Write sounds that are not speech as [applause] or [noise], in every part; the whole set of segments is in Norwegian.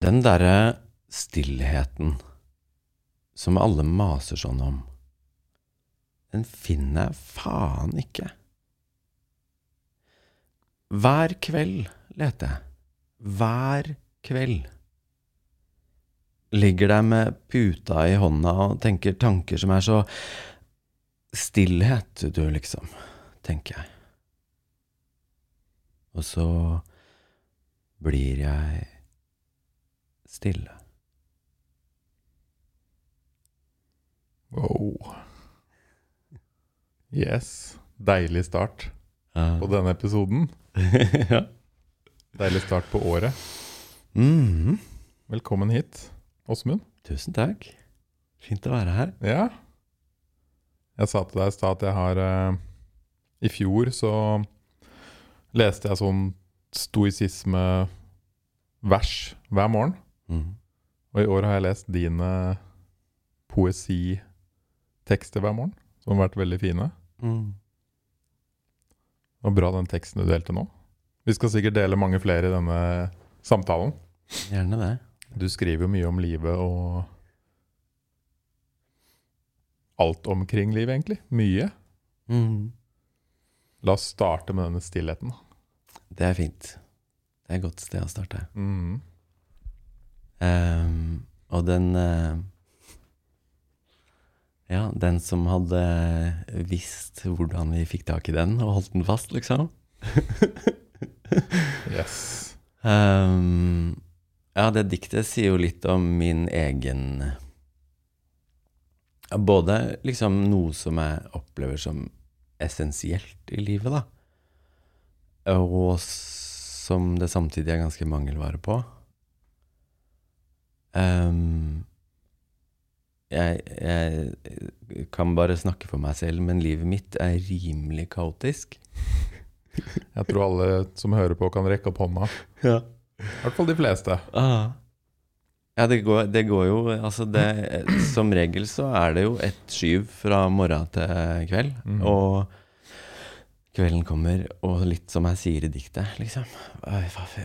Den derre stillheten som alle maser sånn om, den finner jeg faen ikke. Hver kveld leter jeg. Hver kveld. Ligger der med puta i hånda og tenker tanker som er så Stillhet, du, liksom, tenker jeg. Og så blir jeg stille. Wow. Yes. Deilig start på denne episoden. [laughs] ja. Deilig start på året. Mhm. Velkommen hit, Åsmund. Tusen takk. Fint å være her. Ja. Jeg sa til deg i stad at jeg har uh, I fjor så leste jeg sånn stoisisme-vers hver morgen. Mhm. Og i år har jeg lest dine poesitekster hver morgen, som har vært veldig fine. Mm. Og bra den teksten du delte nå. Vi skal sikkert dele mange flere i denne samtalen. Gjerne det. Du skriver jo mye om livet og alt omkring livet, egentlig. Mye. Mm. La oss starte med denne stillheten. Det er fint. Det er et godt sted å starte. Mm. Ehm, og den uh, Ja, den som hadde visst hvordan vi fikk tak i den, og holdt den fast, liksom. [laughs] Yes. Um, ja, det diktet sier jo litt om min egen Både liksom noe som jeg opplever som essensielt i livet, da. Og som det samtidig er ganske mangelvare på. Ehm, jeg, jeg kan bare snakke for meg selv, men livet mitt er rimelig kaotisk. [laughs] Jeg tror alle som hører på, kan rekke opp hånda. [laughs] Ja. I hvert fall de fleste. Ah. Ja, det går, det går jo Altså, det Som regel så er det jo et skyv fra morgen til kveld. Mm. Og kvelden kommer, og litt som jeg sier i diktet, liksom.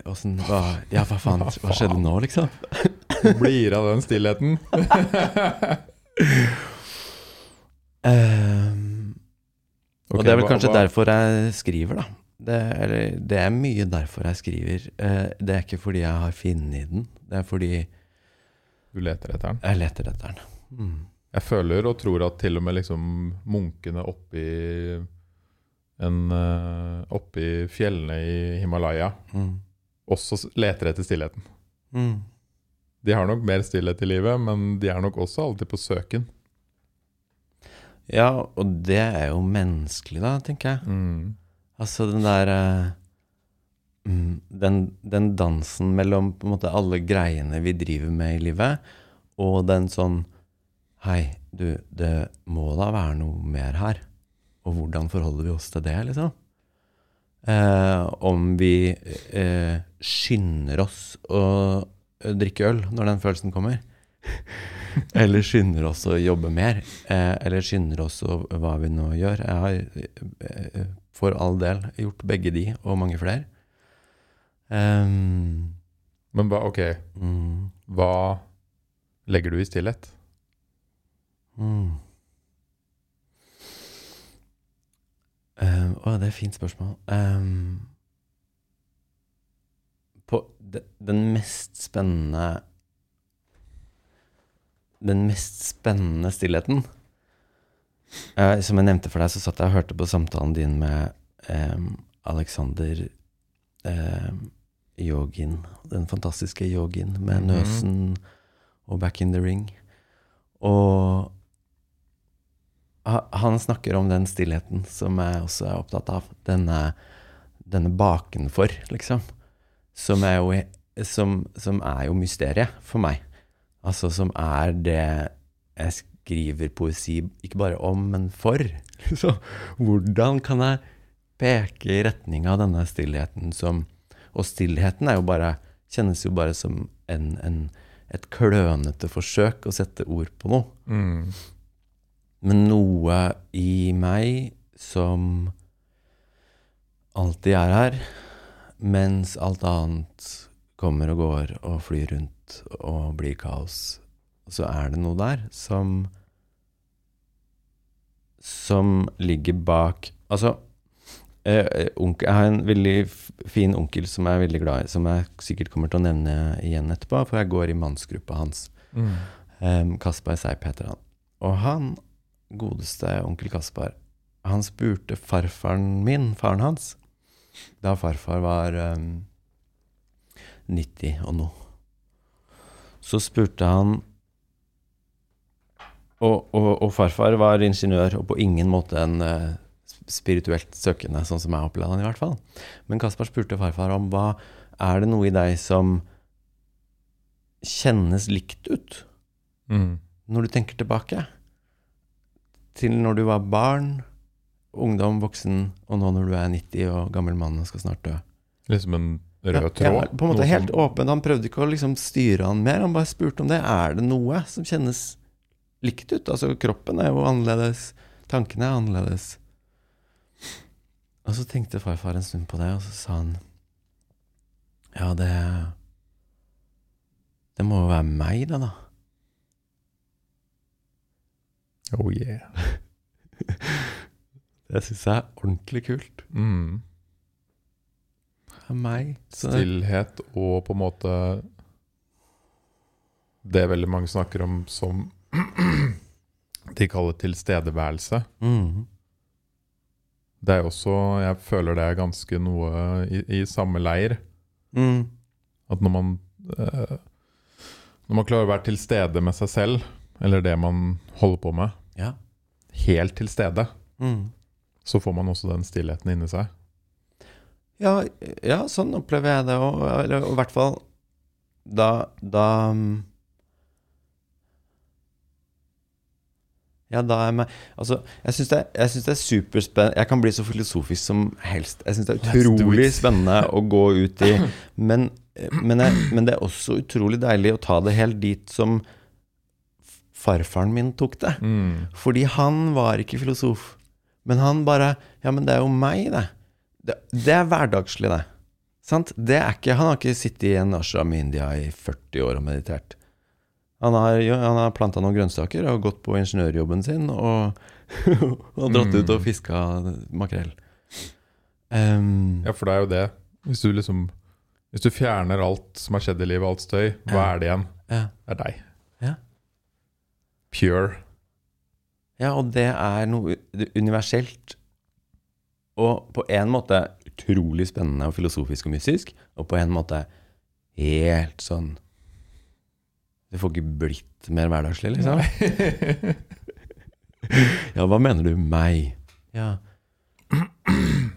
Åssen hva, Ja, hva faen? Hva skjedde nå, liksom? [laughs] Blir av den stillheten. Ehm, [laughs] okay, og det er vel kanskje hva- derfor jeg skriver, da. Det, eller, det er mye derfor jeg skriver. Uh, det er ikke fordi jeg har funnet den, det er fordi Du leter etter den. jeg leter etter den. Mm. Jeg føler og tror at til og med liksom munkene oppi en, uh, Oppi fjellene i Himalaya Mm. også leter etter stillheten. Mm. De har nok mer stillhet i livet, men de er nok også alltid på søken. Ja, og det er jo menneskelig, da, tenker jeg. Mm. Altså den der eh, mm, den, den dansen mellom på en måte alle greiene vi driver med i livet, og den sånn Hei, du, det må da være noe mer her. Og hvordan forholder vi oss til det, liksom? Eh, om vi eh, skynder oss å drikke øl når den følelsen kommer. eller skynder oss å jobbe mer. Eh, eller skynder oss å hva vi nå gjør. Jeg har eh, for all del gjort begge de, og mange flere. Um, Men hva, ok, mm, hva legger du i stillhet? mm. Um, å, det er et fint spørsmål. Ehm, på den mest spennende Den mest spennende stillheten eh, Som jeg nevnte for deg, så satt jeg og hørte på samtalen din med ehm, Alexander ehm, yogin, den fantastiske yogin med Mhm. Nøsen og Back in the Ring. Og han snakker om den stillheten som jeg også er opptatt av. Denne, denne bakenfor, liksom. Som er jo, som, som er jo mysteriet for meg. Altså som er det jeg skriver poesi ikke bare om, men for. [laughs] Så hvordan kan jeg peke i retning av denne stillheten som Og stillheten jo bare, kjennes jo bare som en, en, et klønete forsøk å sette ord på noe. Mm. Men noe i meg som alltid er her, mens alt annet kommer og går og flyr rundt og blir kaos, så er det noe der som Som ligger bak Altså, eh, onkel, jeg har en veldig fin onkel som jeg er veldig glad i, som jeg sikkert kommer til å nevne igjen etterpå, for jeg går i mannsgruppa hans. Mm. Um, Kaspar Seip heter han. Og han, godeste onkel Kaspar, han spurte farfaren min, faren hans, da farfar var um, 90 og noe. Så spurte han og, og, og farfar var ingeniør, og på ingen måte en uh, spirituelt søkende, sånn som jeg opplevde han i hvert fall. Men Kaspar spurte farfar om hva er det noe i deg som kjennes likt ut? Mm. når du tenker tilbake til når du var barn, ungdom, voksen, og nå når du er 90 og gammel mann og skal snart dø. Liksom en rød tråd. ja, på en måte helt som- åpen. Han prøvde ikke å liksom styre han mer, han bare spurte om det. Er det noe som kjennes likt ut? Altså, kroppen er jo annerledes, tankene er annerledes. Og så tenkte farfar en stund på det, og så sa han Ja, det Det må jo være meg, det, da. Oh yeah. [laughs] Det syns jeg er ordentlig kult. Mm. Det er meg. Så Stillhet og på en måte Det veldig mange snakker om som [clears throat] de kaller tilstedeværelse. mm, Det er jo også Jeg føler det er ganske noe i, i samme leir. mm, At når man eh, Når man klarer å være til stede med seg selv, eller det man holder på med, ja. helt til stede, Mm. Så får man også den stillheten inni seg. Ja, ja, sånn opplever jeg det òg. Eller i hvert fall da Da mm, Ja, da er jeg Altså, jeg syns det, det er superspennende Jeg kan bli så filosofisk som helst. Jeg syns det er utrolig spennende å gå ut i. Men, men, jeg, men det er også utrolig deilig å ta det helt dit som farfaren min tok det. Mm. Fordi han var ikke filosof. Men han bare Ja, men det er jo meg, det. Det, det er hverdagslig, det. Sant? Det er ikke, han har ikke sittet i en ashram i India i 40 år og meditert. Han har, han har planta noen grønnsaker og gått på ingeniørjobben sin og, [laughs] og dratt Mm. ut og fiska makrell. Um, Ja, for det er jo det. Hvis du liksom Hvis du fjerner alt som har skjedd i livet, alt støy, hva Ja. er det igjen? ja. Det er deg. Ja. Pure. Ja, og det er noe universelt. Og på en måte utrolig spennende og filosofisk og mystisk, og på en måte helt sånn Det får ikke blitt mer hverdagslig, liksom. [laughs] Ja, hva mener du? Meg? Ja. [clears throat]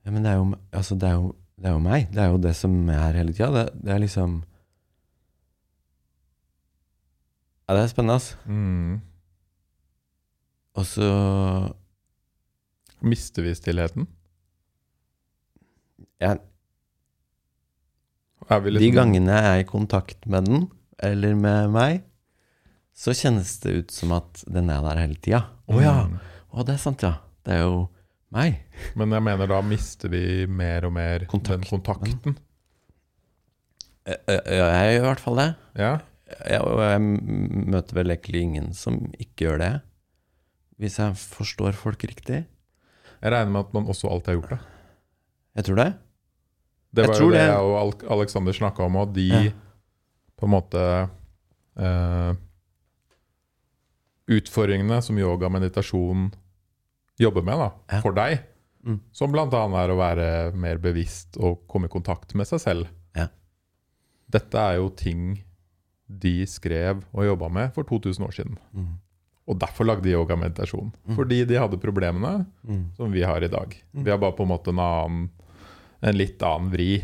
Ja, men det er jo Altså, det er jo, det er jo meg. Det er jo det som er hele tida. Det, det er liksom Ja, det er spennende, altså. Mm. Og så Mister vi stillheten? ja, Er De liksom- gangene jeg er i kontakt med den, eller med meg, så kjennes det ut som at den er der hele tida. Å ja! Mm. Å, det er sant, ja. Det er jo meg. Men jeg mener da mister vi mer og mer den Kontakten. Ja, jeg gjør i hvert fall det. Ja. Jeg, og jeg møter vel egentlig ingen som ikke gjør det. Hvis jeg forstår folk riktig. Jeg regner med at man også alltid har gjort det. Jeg tror det. Det var jo det det- jeg og Aleksander Alexander snakka om, og de Ja. på en måte eh, Utfordringene som yoga og meditasjon jobber med da, Ja. for deg, Mm. som bl.a. er å være mer bevisst og komme i kontakt med seg selv. Ja. Dette er jo ting de skrev og jobba med for 2000 år siden. Mm. Og derfor lagde de yoga og meditasjon. Mm. Fordi de hadde problemene Mm. som vi har i dag. Mm. Vi har bare på en måte en annen En litt annen vri.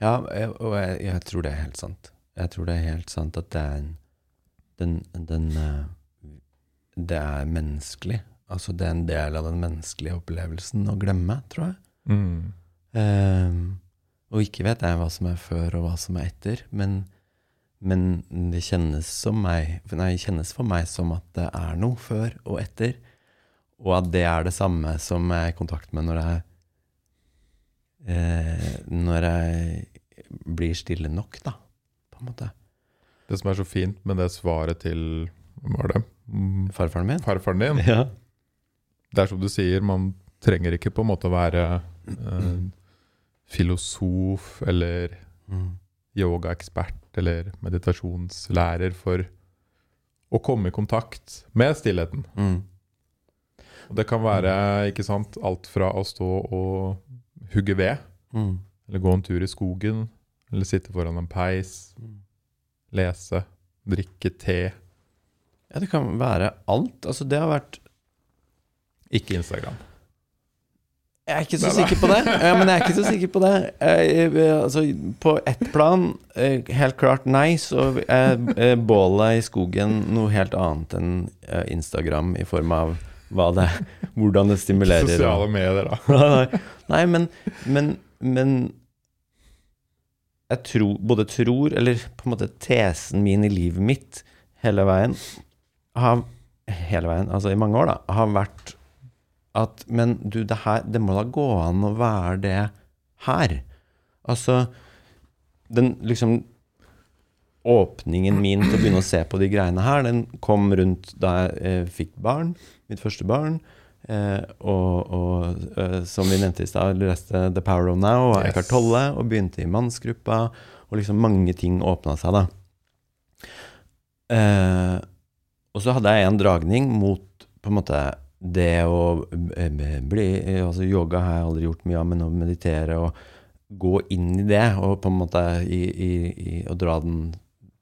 Ja, og jeg, jeg tror det er helt sant. Jeg tror det er helt sant at det er en den, den eh, Det er menneskelig. Altså det er en del av den menneskelige opplevelsen å glemme, tror jeg. Mm. Ehm, og ikke vet jeg hva som er før og hva som er etter, men, men det kjennes, som meg, nei, kjennes for meg som at det er noe før og etter, og at det er det samme som jeg er i kontakt med når jeg, eh, når jeg blir stille nok, da. På en måte. Det som er så fint med det svaret til Hvem var det? Mm, Farfaren min. Farfaren din. Ja. Det er som du sier, man trenger ikke på en måte være eh, [clears throat] filosof eller Mm. Yogaekspert eller meditasjonslærer for å komme i kontakt med stillheten. Mm. Og det kan være ikke sant, alt fra å stå og hugge ved, Mm. eller gå en tur i skogen, eller sitte foran en peis, Mm. lese, drikke te. Ja, det kan være alt. Altså, det har vært Ikke Instagram. Jeg er ikke så sikker på det. Ja, men jeg er ikke så sikker på det. Jeg, altså, på ett plan, eh, helt klart nei, så er eh, bålet i skogen noe helt annet enn eh, Instagram i form av hva det, hvordan det stimulerer. Sosiale medier, da. [laughs] Nei, men, men, men jeg tror, både tror, eller på en måte tesen min i livet mitt hele veien, har, hele veien, altså i mange år da, har vært at, men du, det her, det må da gå an å være det her. Altså, den liksom, åpningen min til å begynne å se på de greiene her, den kom rundt da jeg eh, fikk barn, mitt første barn, Eh, og, og eh, som vi nevnte i stad, leste The Power of Now og Yes. Eckhart Tolle, og begynte i mannsgruppa, og liksom mange ting åpna seg, da. Eh, og så hadde jeg en dragning mot på en måte det å eh, bli Altså yoga har jeg aldri gjort mye av, men å meditere og gå inn i det, og på en måte i, i, i, å dra den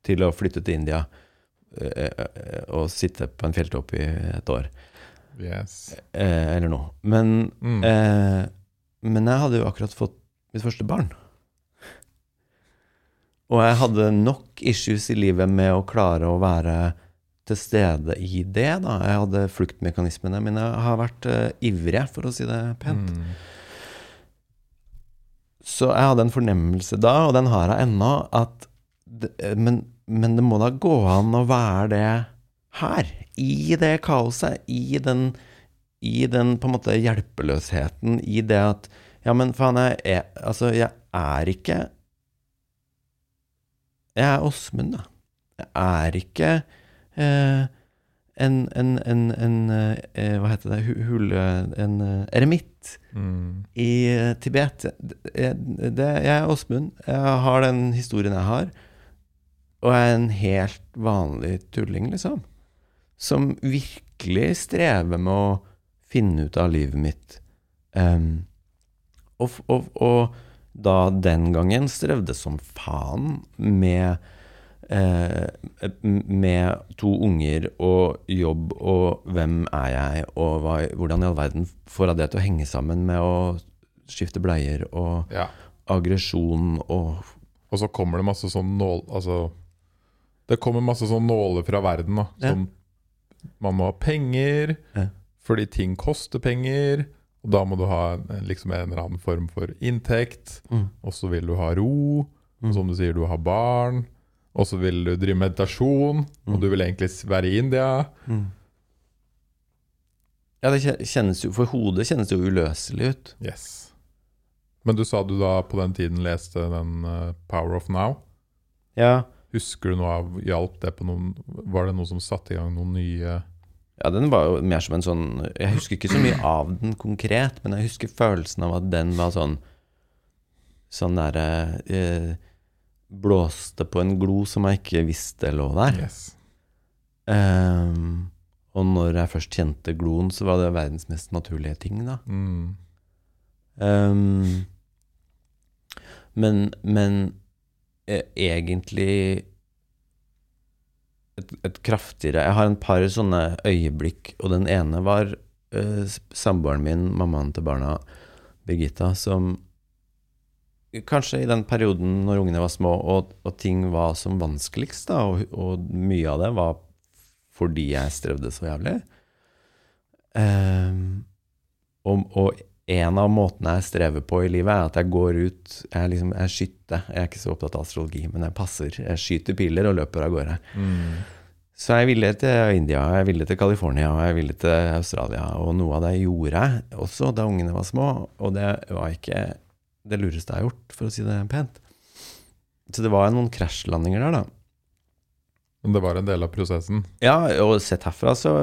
til å flytte til India eh, eh, og sitte på en fjelltopp i et år Yes. eh, eller noe. Men, Mm. eh, men jeg hadde jo akkurat fått mitt første barn. Og jeg hadde nok issues i livet med å klare å være til stede i det. da. Jeg hadde fluktmekanismene mine har vært uh, ivrig, for å si det pent. Mm. Så jeg hadde en fornemmelse da, og den har jeg ennå, at det, men, men det må da gå an å være det her. I det kaoset. I den, i den på en måte hjelpeløsheten. I det at Ja, men faen, jeg er Altså, jeg er ikke Jeg er Åsmund, da. Jeg er ikke eh, en, en, en, en eh, Hva heter det? Hu- Hule... En eh, eremitt Mm. i eh, Tibet. Det, det, jeg er Åsmund. Jeg har den historien jeg har. Og jeg er en helt vanlig tulling, liksom. Som virkelig strever med å finne ut av livet mitt. Um, og, og, og da den gangen strevde som faen med eh, med to unger og jobb og hvem er jeg, og hva, hvordan i all verden får jeg det til å henge sammen med å skifte bleier og Ja. aggresjon og Og så kommer det masse sånn nål... Altså Det kommer masse sånn nåler fra verden, da. Ja. Man må ha penger, Ja. fordi ting koster penger. Og da må du ha liksom en eller annen form for inntekt. mm, Og så vil du ha ro. Mm. Og som du sier, du har barn. Og så vil du drive meditasjon. Og du vil egentlig være i India. mm. Ja, det kjennes jo For hodet kjennes det jo uløselig ut. Yes. Men du sa du da på den tiden leste den uh, Power of Now. Ja, Husker du noe av Hjalp det på noen Var det noe som satte i gang noen nye Ja, den var jo mer som en sånn Jeg husker ikke så mye av den konkret, men jeg husker følelsen av at den var sånn Sånn derre eh, Blåste på en glo som jeg ikke visste lå der. Yes. Um, og når jeg først kjente gloen, så var det verdens mest naturlige ting, da. Mm. Um, men men eh, egentlig et, et kraftigere Jeg har en par sånne øyeblikk, og den ene var eh, samboeren min, mammaen til barna, Birgitta, som Kanskje i den perioden når ungene var små og, og ting var som vanskeligst, da, og, og mye av det var fordi jeg strevde så jævlig. Ehm, og, og en av måtene jeg strever på i livet, er at jeg går ut Jeg liksom, jeg er. Jeg er ikke så opptatt av astrologi, men jeg passer. Jeg skyter piler og løper av gårde. Mm. Så jeg ville til India, jeg ville til California, og jeg ville til Australia. Og noe av det gjorde jeg også da ungene var små, og det var ikke det lureste jeg har gjort, for å si det pent. så det var noen krasjlandinger der, da. Men det var en del av prosessen. Ja, og sett herfra, så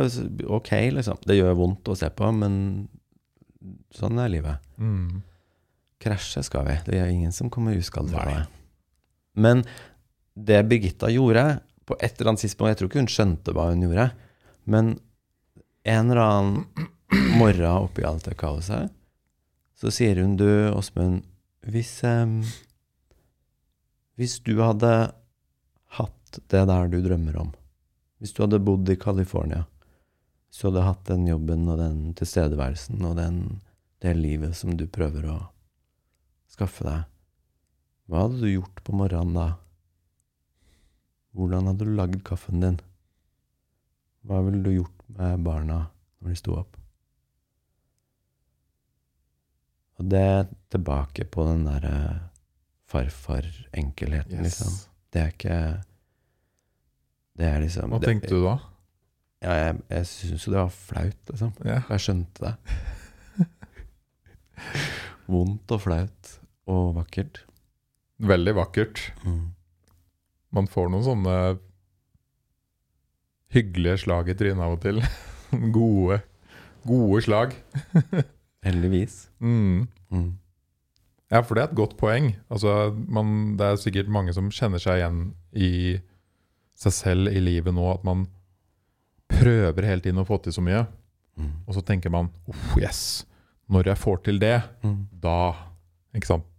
ok, liksom. Det gjør vondt å se på, men sånn er livet. Mm. Krasje skal vi. Det er ingen som kommer uskadd fra det. Men det Birgitta gjorde, på et eller annet tidspunkt Jeg tror ikke hun skjønte hva hun gjorde, men en eller annen morgen oppi alt det kaoset, så sier hun du, Åsmund, hvis um, Hvis du hadde hatt det der du drømmer om, hvis du hadde bodd i California, du hadde hatt den jobben og den tilstedeværelsen og den, det livet som du prøver å skaffe deg, hva hadde du gjort på morgenen da? Hvordan hadde du lagd kaffen din? Hva ville du gjort med barna når de sto opp? Og det er tilbake på den derre farfar-enkelheten, liksom. Det er ikke Det er liksom Hva det- tenkte du da? Ja, jeg, jeg syns jo det var flaut, liksom. Ja. Jeg skjønte det. [laughs] Vondt og flaut og vakkert. Veldig vakkert. Mm. Man får noen sånne hyggelige slag i trynet av og til. [laughs] gode, gode slag. [laughs] Heldigvis. Mm. Mm. Ja, for det er et godt poeng. Altså, man, det er sikkert mange som kjenner seg igjen i seg selv i livet nå, at man prøver hele tiden å få til så mye. Mm. Og så tenker man oh, yes, når jeg får til det, Mm. da,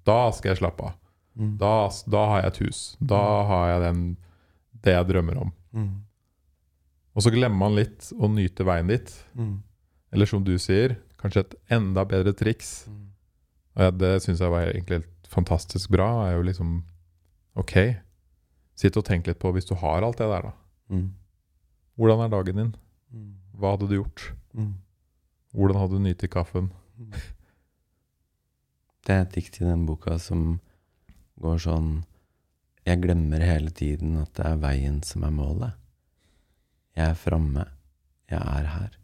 da skal jeg slappe av. Mm. Da, da har jeg et hus. Da har jeg den, det jeg drømmer om. Mm. Og så glemmer man litt å nyte veien dit. Mm. Eller som du sier, kanskje et enda bedre triks. Mm. Og ja, det syns jeg var egentlig helt fantastisk bra. er jo liksom OK, sitt og tenk litt på hvis du har alt det der, da. Mm. Hvordan er dagen din? Mm. Hva hadde du gjort? Mm. Hvordan hadde du nytt i kaffen? Det er et dikt i den boka som går sånn Jeg glemmer hele tiden at det er veien som er målet. Jeg er framme. Jeg er her.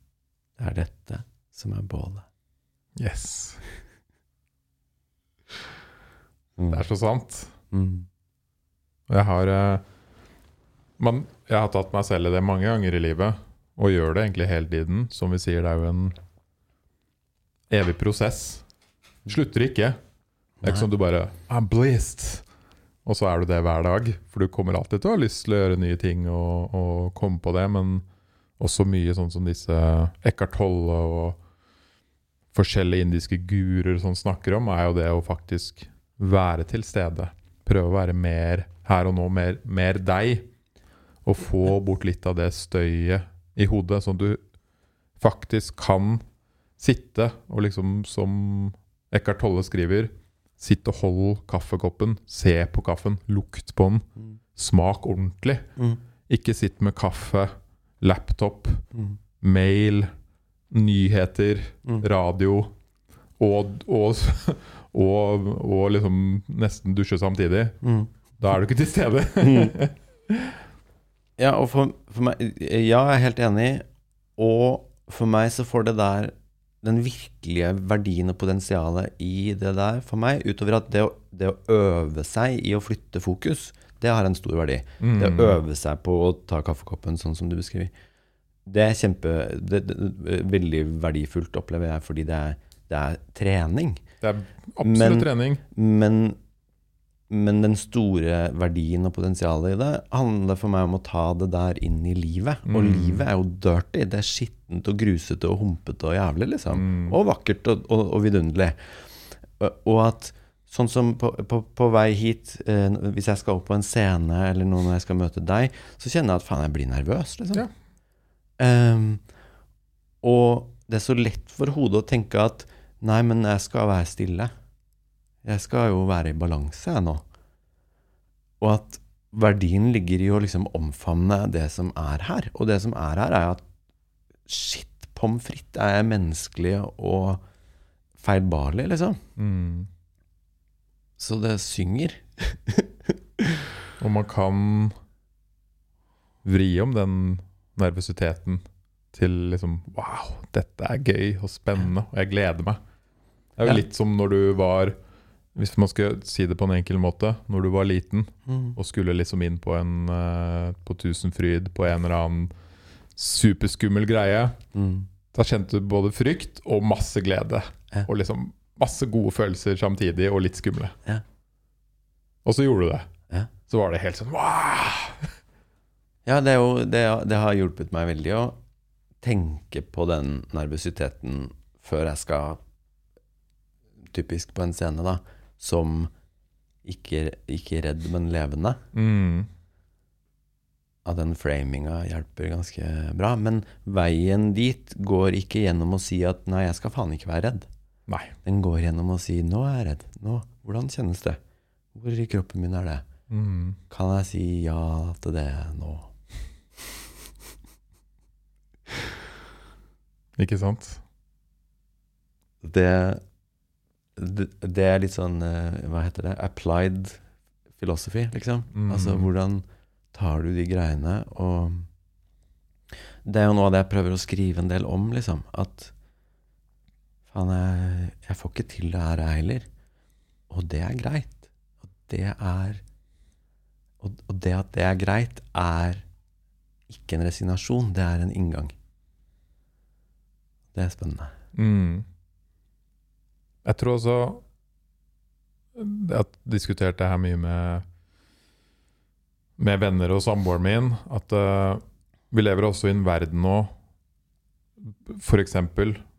Det er dette som er bålet. Yes. [laughs] Mm. Det er så sant. Mm. Jeg har eh, man, Jeg har tatt meg selv i det mange ganger i livet, og gjør det egentlig hele tiden. Som vi sier, det er jo en evig prosess. Slutter ikke. Det er ikke som du bare I'm blessed. Og så er du det hver dag. For du kommer alltid til å ha lyst til å gjøre nye ting og, og komme på det, men også mye sånn som disse Eckhart Tolle og forskjellige indiske guruer som snakker om, er jo det å faktisk være til stede. Prøve å være mer her og nå, mer, mer deg. Og få bort litt av det støyet i hodet, sånn at du faktisk kan sitte og liksom, som Eckhart Tolle skriver, sitt og hold kaffekoppen, se på kaffen, lukt på den, Mm. smak ordentlig. Mm. Ikke sitt med kaffe, laptop, Mm. mail, nyheter, Mm. radio og, og, [laughs] og, og liksom nesten dusje samtidig. Mm. Da er du ikke til stede. [laughs] Mm. [laughs] Ja, og for, for meg Ja, jeg er helt enig. Og for meg så får det der den virkelige verdien og potensialet i det der for meg, utover at det å, det å øve seg i å flytte fokus, det har en stor verdi. Det Mm. å øve seg på å ta kaffekoppen sånn som du beskriver, det er kjempe det, det, Veldig verdifullt, opplever jeg, fordi det er, det er trening. Det er absolutt Men- trening. Men, men den store verdien og potensialet i det handler for meg om å ta det der inn i livet. Og Mm. livet er jo dirty. Det er skittent og grusete og humpete og jævlig, liksom. Mm. Og vakkert og, og, og vidunderlig. Og, og at sånn som på, på, på vei hit, eh, hvis jeg skal opp på en scene eller noe når jeg skal møte deg, så kjenner jeg at faen, jeg blir nervøs, liksom. Ja. Ehm, og det er så lett for hodet å tenke at nei, men jeg skal være stille. Jeg skal jo være i balanse, jeg nå. Og at verdien ligger i å liksom omfavne det som er her. Og det som er her, er at shit, pommes frites er menneskelig og feilbarlig, liksom. Mm. Så det synger. [laughs] Og man kan vri om den nervøsiteten til liksom Wow, dette er gøy og spennende, og jeg gleder meg. Det er jo Ja. litt som når du var Hvis man skal si det på en enkel måte, når du var liten Mm. og skulle liksom inn på en eh, på Tusenfryd på en eller annen superskummel greie, Mm. da kjente du både frykt og masse glede. Ja. Og liksom masse gode følelser samtidig, og litt skumle. Ja. Og så gjorde du det. Ja. Så var det helt sånn wow! Ja, det, jo, det, det har hjulpet meg veldig å tenke på den nervøsiteten før jeg skal Typisk på en scene, da. Som ikke, ikke redd, men levende. Mm. At den framinga hjelper ganske bra. Men veien dit går ikke gjennom å si at 'nei, jeg skal faen ikke være redd'. Nei. Den går gjennom å si 'nå er jeg redd'. Nå, hvordan kjennes det? Hvor i kroppen min er det? Mm. Kan jeg si ja til det nå? Ikke sant? Det, det, det er litt sånn eh, Hva heter det? Applied philosophy, liksom. Mm. Altså hvordan tar du de greiene og Det er jo noe av det jeg prøver å skrive en del om, liksom. At faen, jeg, jeg får ikke til det her, jeg heller. Og det er greit. Og det er og, og det at det er greit, er ikke en resignasjon, det er en inngang. Det er spennende. Mm. Jeg tror også Jeg har diskutert det her mye med Med venner og samboeren min. At uh, vi lever også i en verden nå, f.eks.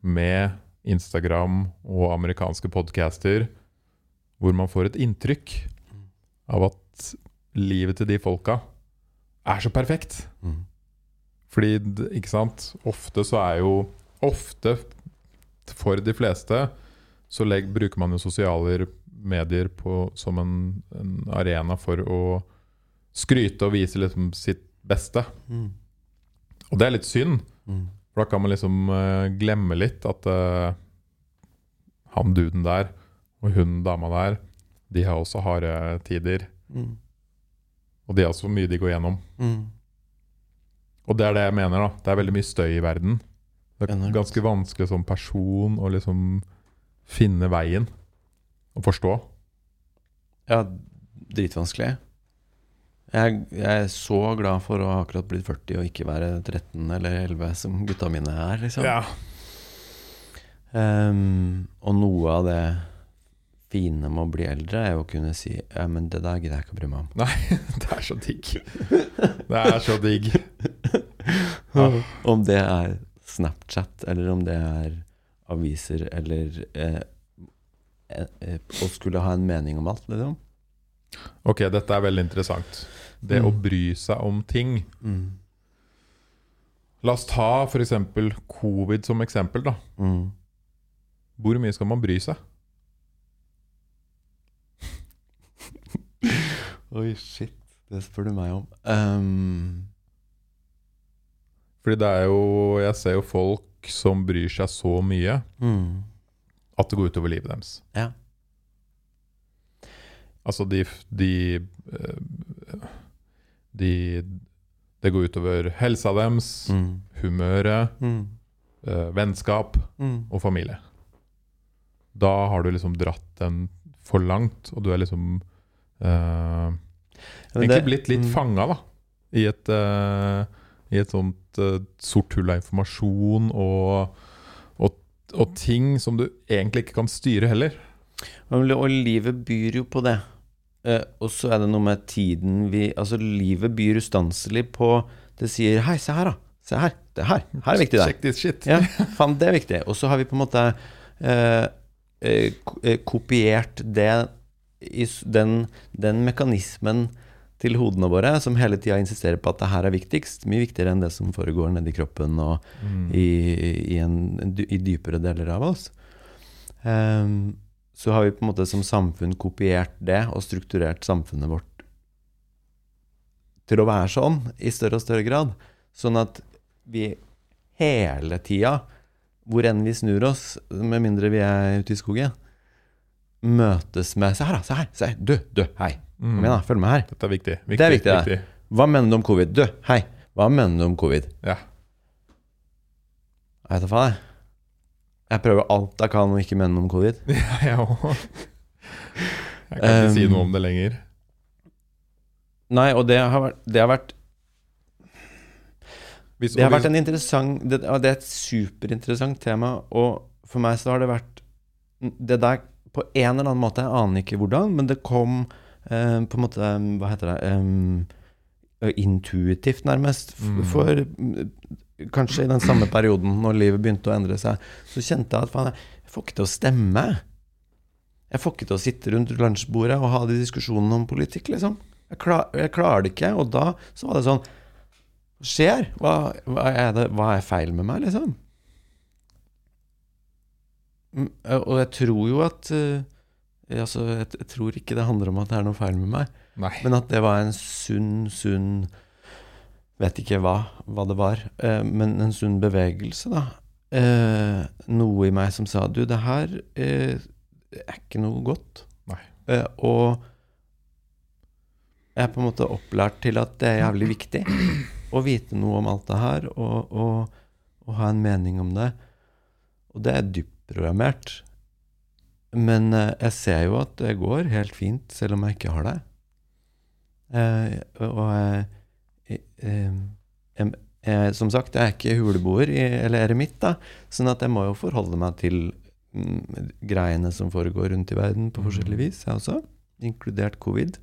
med Instagram og amerikanske podcaster, hvor man får et inntrykk av at livet til de folka er så perfekt. Mm. Fordi, ikke sant Ofte så er jo Ofte, for de fleste, så legg, bruker man jo sosiale medier på, som en, en arena for å skryte og vise liksom sitt beste. Mm. Og det er litt synd, Mm. for da kan man liksom uh, glemme litt at uh, han duden der og hun dama der, de har også harde tider. Mm. Og de har så mye de går gjennom. Mm. Og det er det jeg mener, da. Det er veldig mye støy i verden. Det er ganske vanskelig som person å liksom finne veien og forstå. Ja, dritvanskelig. Jeg, jeg er så glad for å ha akkurat blitt 40 og ikke være 13 eller 11 som gutta mine er, liksom. Ehm, og noe av det fine med å bli eldre er jo å kunne si Ja, men det der gidder jeg ikke å bry meg om. [laughs] Nei, Det er så digg. Det er så digg. Ja. [laughs] Om det er Snapchat, eller om det er aviser, eller eh, eh, eh, Å skulle ha en mening om alt, liksom. Ok, dette er veldig interessant. Det Mm. å bry seg om ting. Mm. La oss ta f.eks. covid som eksempel. da. Mm. Hvor mye skal man bry seg? [laughs] Oi, shit. Det spør du meg om. Ehm, Fordi det er jo Jeg ser jo folk som bryr seg så mye mm. at det går utover livet deres. Ja. Altså, de, de, eh, de Det går utover helsa deres, Mm. humøret, Mm. eh, vennskap Mm. og familie. Da har du liksom dratt den for langt, og du er liksom eh, Egentlig blitt litt mm. fanga, da. I et, eh, I et sånt uh, sort hull av informasjon og, og, og ting som du egentlig ikke kan styre heller. Og livet byr jo på det. Uh, og så er det noe med tiden vi Altså, livet byr ustanselig på Det sier 'hei, se her, da'. Se her. Det her. Her er viktig, det. Check this shit. Ja, [laughs] faen, det er viktig. Og så har vi på en måte eh, kopiert det i den, den mekanismen til hodene våre som hele tida insisterer på at det her er viktigst. Mye viktigere enn det som foregår nedi kroppen og Mm. i, i, en, i dypere deler av oss. Um, så har vi på en måte som samfunn kopiert det og strukturert samfunnet vårt til å være sånn i større og større grad. Sånn at vi hele tida, hvor enn vi snur oss, med mindre vi er ute i skogen, møtes med Se her, da! Se her! Se her! Du! Du! Hei! Kom igjen, da! Følg med her. Dette er viktig. viktig Det er viktig, viktig. Hva mener du om covid? Du! Hei! Hva mener du om covid? Ja. Jeg vet da faen, jeg. Jeg prøver alt jeg kan å ikke mene noe om covid. [laughs] Ja, jeg òg. Jeg kan ikke si Um, noe om det lenger. Nei, og det har vært, det har vært Hvis, Det har vært en interessant Det, det er et superinteressant tema, og for meg så har det vært Det der på en eller annen måte, jeg aner ikke hvordan, men det kom eh, på en måte Hva heter det um, Intuitivt, nærmest. For, Mm. For mm, kanskje i den samme perioden, når livet begynte å endre seg, så kjente jeg at faen, jeg får ikke til å stemme. Jeg får ikke til å sitte rundt lunsjbordet og ha de diskusjonene om politikk, liksom. Jeg, klar, jeg klarer det ikke. Og da så var det sånn skjer? Hva, hva, er det, hva er feil med meg, liksom? Og jeg tror jo at eh, altså, jeg, jeg tror ikke det handler om at det er noe feil med meg, Nei. men at det var en sunn, sunn Vet ikke hva, hva det var, eh, men en sunn bevegelse, da. Eh, noe i meg som sa Du, det her eh, er ikke noe godt. Eh, og jeg er på en måte opplært til at det er jævlig viktig [clears throat] å vite noe om alt det her, og, og, og ha en mening om det. Og det er dypt programmert. Men eh, jeg ser jo at det går helt fint, selv om jeg ikke har det. Eh, og jeg, jeg, jeg, Som sagt, jeg er ikke huleboer eller eremitt, da, sånn at jeg må jo forholde meg til mm, greiene som foregår rundt i verden på forskjellig vis, jeg også. Inkludert covid.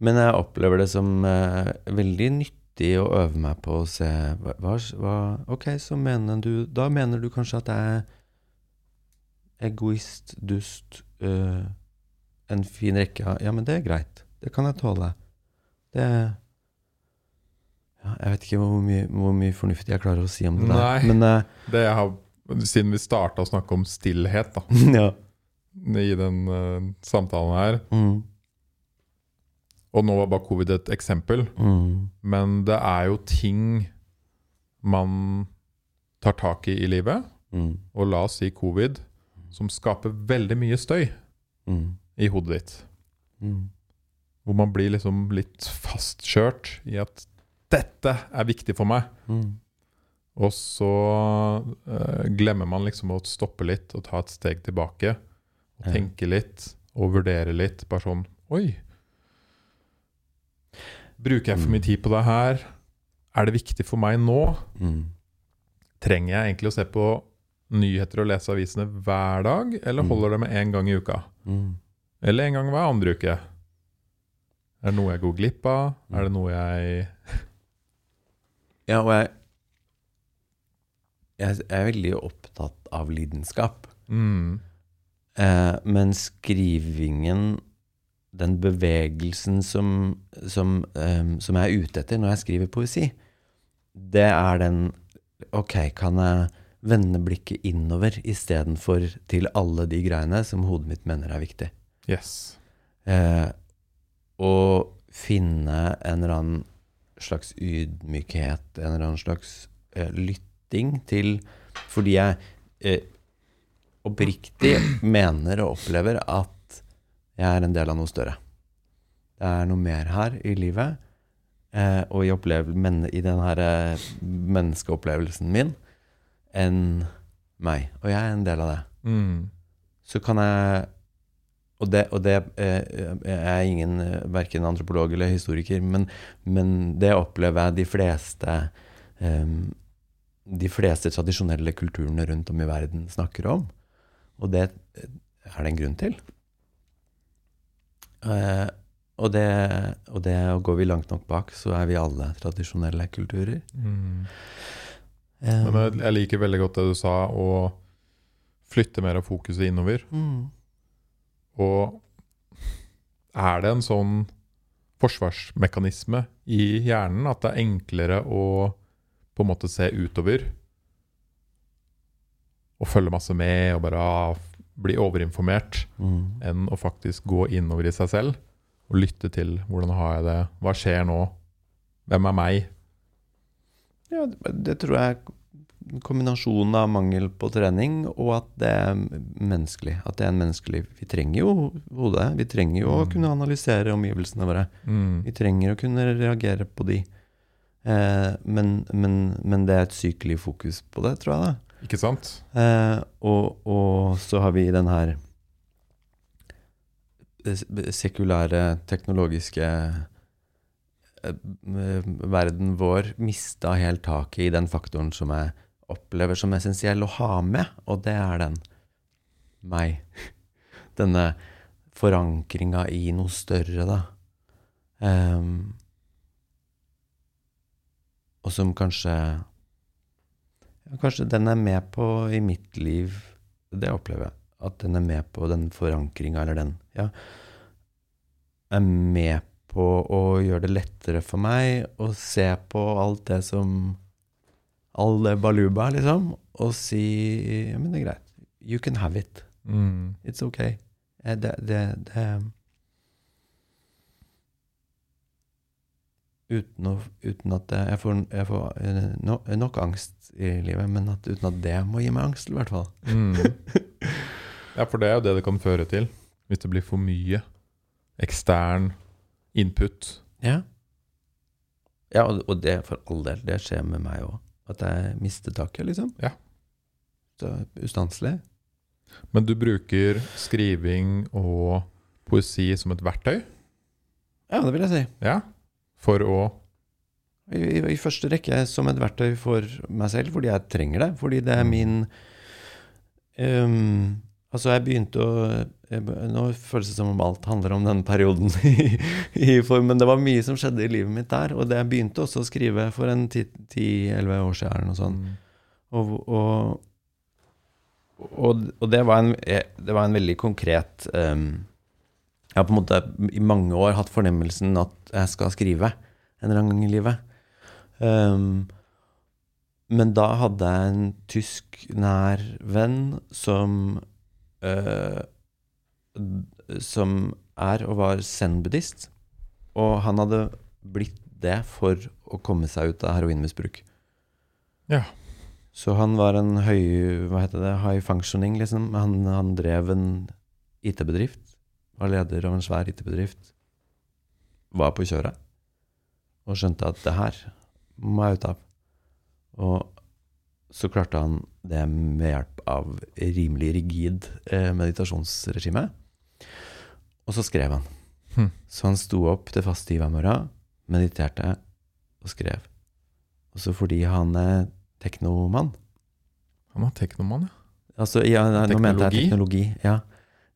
Men jeg opplever det som eh, veldig nyttig å øve meg på å se hva, hva, Ok, så mener du Da mener du kanskje at jeg egoist, dust, øh, en fin rekke av Ja, men det er greit. Det kan jeg tåle. Det ja, Jeg vet ikke hvor mye, hvor mye fornuftig jeg klarer å si om det der. Nei. Men eh, [laughs] Det jeg har, siden vi starta å snakke om stillhet da, [laughs] ja. i den uh, samtalen her Mm, Og nå var bare covid et eksempel, mm, men det er jo ting man tar tak i i livet, mm, og la oss si covid, som skaper veldig mye støy mm, i hodet ditt. mm, Hvor man blir liksom litt fastkjørt i at 'dette er viktig for meg'. mm, Og så eh, glemmer man liksom å stoppe litt og ta et steg tilbake. Og Ja. tenke litt og vurdere litt. Bare sånn Oi. Bruker jeg for mye tid på det her? Er det viktig for meg nå? mm. Trenger jeg egentlig å se på nyheter og lese avisene hver dag, eller Mm. holder det med én gang i uka? mm. Eller en gang hver andre uke? Er det noe jeg går glipp av? Mm. Er det noe jeg Ja, og jeg, jeg er veldig opptatt av lidenskap. mm, Eh, men skrivingen, den bevegelsen som, som, eh, som jeg er ute etter når jeg skriver poesi, det er den Ok, kan jeg vende blikket innover istedenfor til alle de greiene som hodet mitt mener er viktig? Yes. Eh, og finne en eller annen slags ydmykhet, en eller annen slags eh, lytting til Fordi jeg eh, oppriktig mener og opplever at jeg er en del av noe større. Det er noe mer her i livet, eh, og i, men, i den her eh, menneskeopplevelsen min, enn meg. Og jeg er en del av det Mm, så kan jeg Og det, og det eh, Jeg er ingen eh, verken antropolog eller historiker, men, men det opplever jeg de fleste um, De fleste tradisjonelle kulturene rundt om i verden snakker om. Og det eh, er det en grunn til. Uh, og det, og det og går vi langt nok bak, så er vi alle tradisjonelle kulturer. mm. Eh, Men jeg, liker veldig godt det du sa, å flytte mer av fokuset innover. mm, Og er det en sånn forsvarsmekanisme i hjernen at det er enklere å på en måte se utover og følge masse med og bare ah, bli overinformert, mm, enn å faktisk gå innover i seg selv og lytte til hvordan har jeg det, hva skjer nå, hvem er meg? Ja, det, tror jeg er kombinasjonen av mangel på trening og at det er menneskelig. At det er en menneskelig Vi trenger jo hodet. Vi trenger jo å Mm. kunne analysere omgivelsene våre. Mm. Vi trenger å kunne reagere på de. Eh, men, men, men det er et sykelig fokus på det, tror jeg. da. Ikke sant? Eh, og, og så har vi den her sekulære, teknologiske verden vår mista helt taket i den faktoren som jeg opplever som essensiell å ha med, og det er den meg. [laughs] Denne forankringa i noe større, da. Um, og som kanskje Kanskje den er med på i mitt liv Det opplever jeg. At den er med på den forankringa, eller den Ja. Er med på å gjøre det lettere for meg å se på alt det som All det baluba, liksom, og si Ja, men det er greit. You can have it. Mm. It's okay. Eh, Det, det, det uten, å, uten at jeg får, jeg får eh, no, nok angst i livet, men at, uten at det må gi meg angst, i hvert fall. Mm. [laughs] Ja, for det er jo det det kan føre til. Hvis det blir for mye ekstern input. Ja. Ja, og, og det for all del, det skjer med meg òg. At jeg mister taket, liksom. Ja. Så ustanselig. Men du bruker skriving og poesi som et verktøy? Ja, det vil jeg si. Ja. For å I, i, I første rekke som et verktøy for meg selv, fordi jeg trenger det. Fordi det er Mm. min um, Altså, jeg begynte å Nå føles det som om alt handler om denne perioden, [laughs] i, i, for, men det var mye som skjedde i livet mitt der. Og det jeg begynte også å skrive for en 10-11 år siden, eller noe sånt. Mm. Og, og, og, og det, var en, det var en veldig konkret um, Jeg har på en måte i mange år hatt fornemmelsen at jeg skal skrive en eller annen gang i livet. Um, men da hadde jeg en tysk nær venn som eh, Som er og var zen-buddhist. Og han hadde blitt det for å komme seg ut av heroinmisbruk. Ja. Så han var en høy Hva heter det? High functioning, liksom. Han, han drev en IT-bedrift. Var leder av en svær IT-bedrift. Var på kjøret. Og skjønte at det her må jeg ut av. Og så klarte han det med hjelp av rimelig rigid eh, meditasjonsregime. Og så skrev han. Hm. Så han sto opp til faste tid hver morgen, mediterte og skrev. Og så fordi han er teknomann Han er teknomann, ja. Altså, ja, nei, nå mente jeg teknologi. Ja,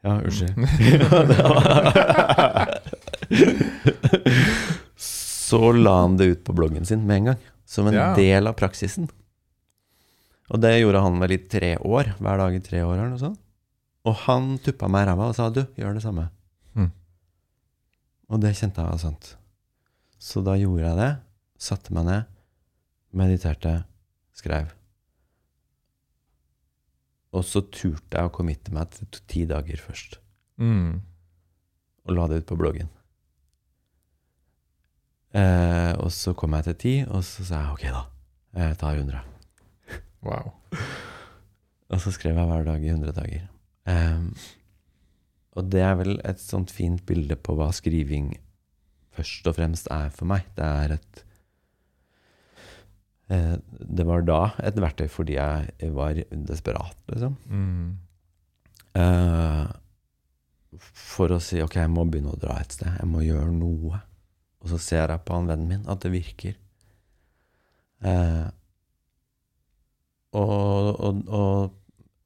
ja unnskyld. [laughs] Var- [laughs] så la han det ut på bloggen sin med en gang. Som en Ja. del av praksisen. Og det gjorde han vel i tre år. Hver dag i tre år eller noe sånt. Og han tuppa meg i ræva og sa du, gjør det samme. Mm. Og det kjente jeg var sant. Så da gjorde jeg det. Satte meg ned, mediterte, skrev. Og så turte jeg å committe meg til ti dager først. Mm. Og la det ut på bloggen. Eh, og så kom jeg til ti, og så sa jeg ok, da. Jeg tar 100. Wow. Og så skrev jeg hver dag i 100 dager. Um, og det er vel et sånt fint bilde på hva skriving først og fremst er for meg. Det er et eh, Det var da et verktøy fordi jeg var desperat, liksom. Mm. Eh, for å si ok, jeg må begynne å dra et sted. Jeg må gjøre noe. Og så ser jeg på han vennen min at det virker. Eh, og, og, og,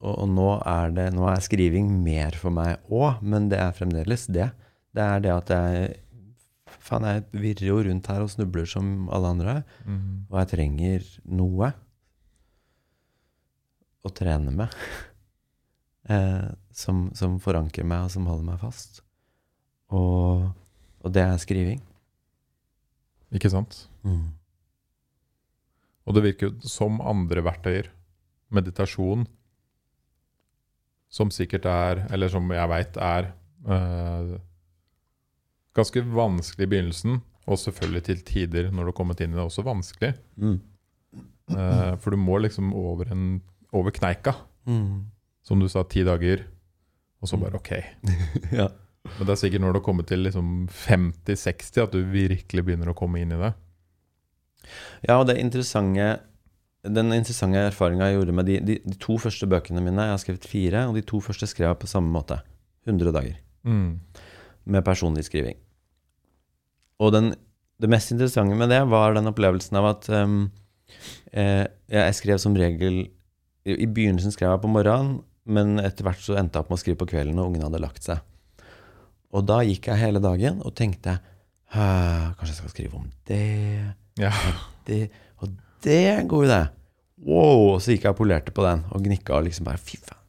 og, nå er det Nå er skriving mer for meg òg, men det er fremdeles det. Det er det at jeg Faen, jeg virrer jo rundt her og snubler som alle andre. Mm. Og jeg trenger noe å trene med. [laughs] eh, som, som forankrer meg, og som holder meg fast. Og, og det er skriving. Ikke sant? Mm. Og det virker jo som andre verktøyer. Meditasjon, som sikkert er, eller som jeg veit er øh, ganske vanskelig i begynnelsen. Og selvfølgelig til tider når du har kommet inn i det, også vanskelig. Mm. Uh, for du må liksom over, en, over kneika. Mm. Som du sa, ti dager. Og så bare OK. [laughs] ja. Men det er sikkert når du har kommet til liksom 50-60 at du virkelig begynner å komme inn i det. ja, og det interessante den interessante erfaringa jeg gjorde med de, de, de to første bøkene mine Jeg har skrevet fire, og de to første skrev jeg på samme måte. 100 dager. Mm. Med personlig skriving. Og den, det mest interessante med det var den opplevelsen av at um, eh, jeg skrev som regel i, I begynnelsen skrev jeg på morgenen, men etter hvert så endte jeg opp med å skrive på kvelden når ungene hadde lagt seg. Og da gikk jeg hele dagen og tenkte Kanskje jeg skal skrive om det Ja. det, og det er en god idé. Wow! Og så gikk jeg og polerte på den og gnikka og liksom bare Fy faen,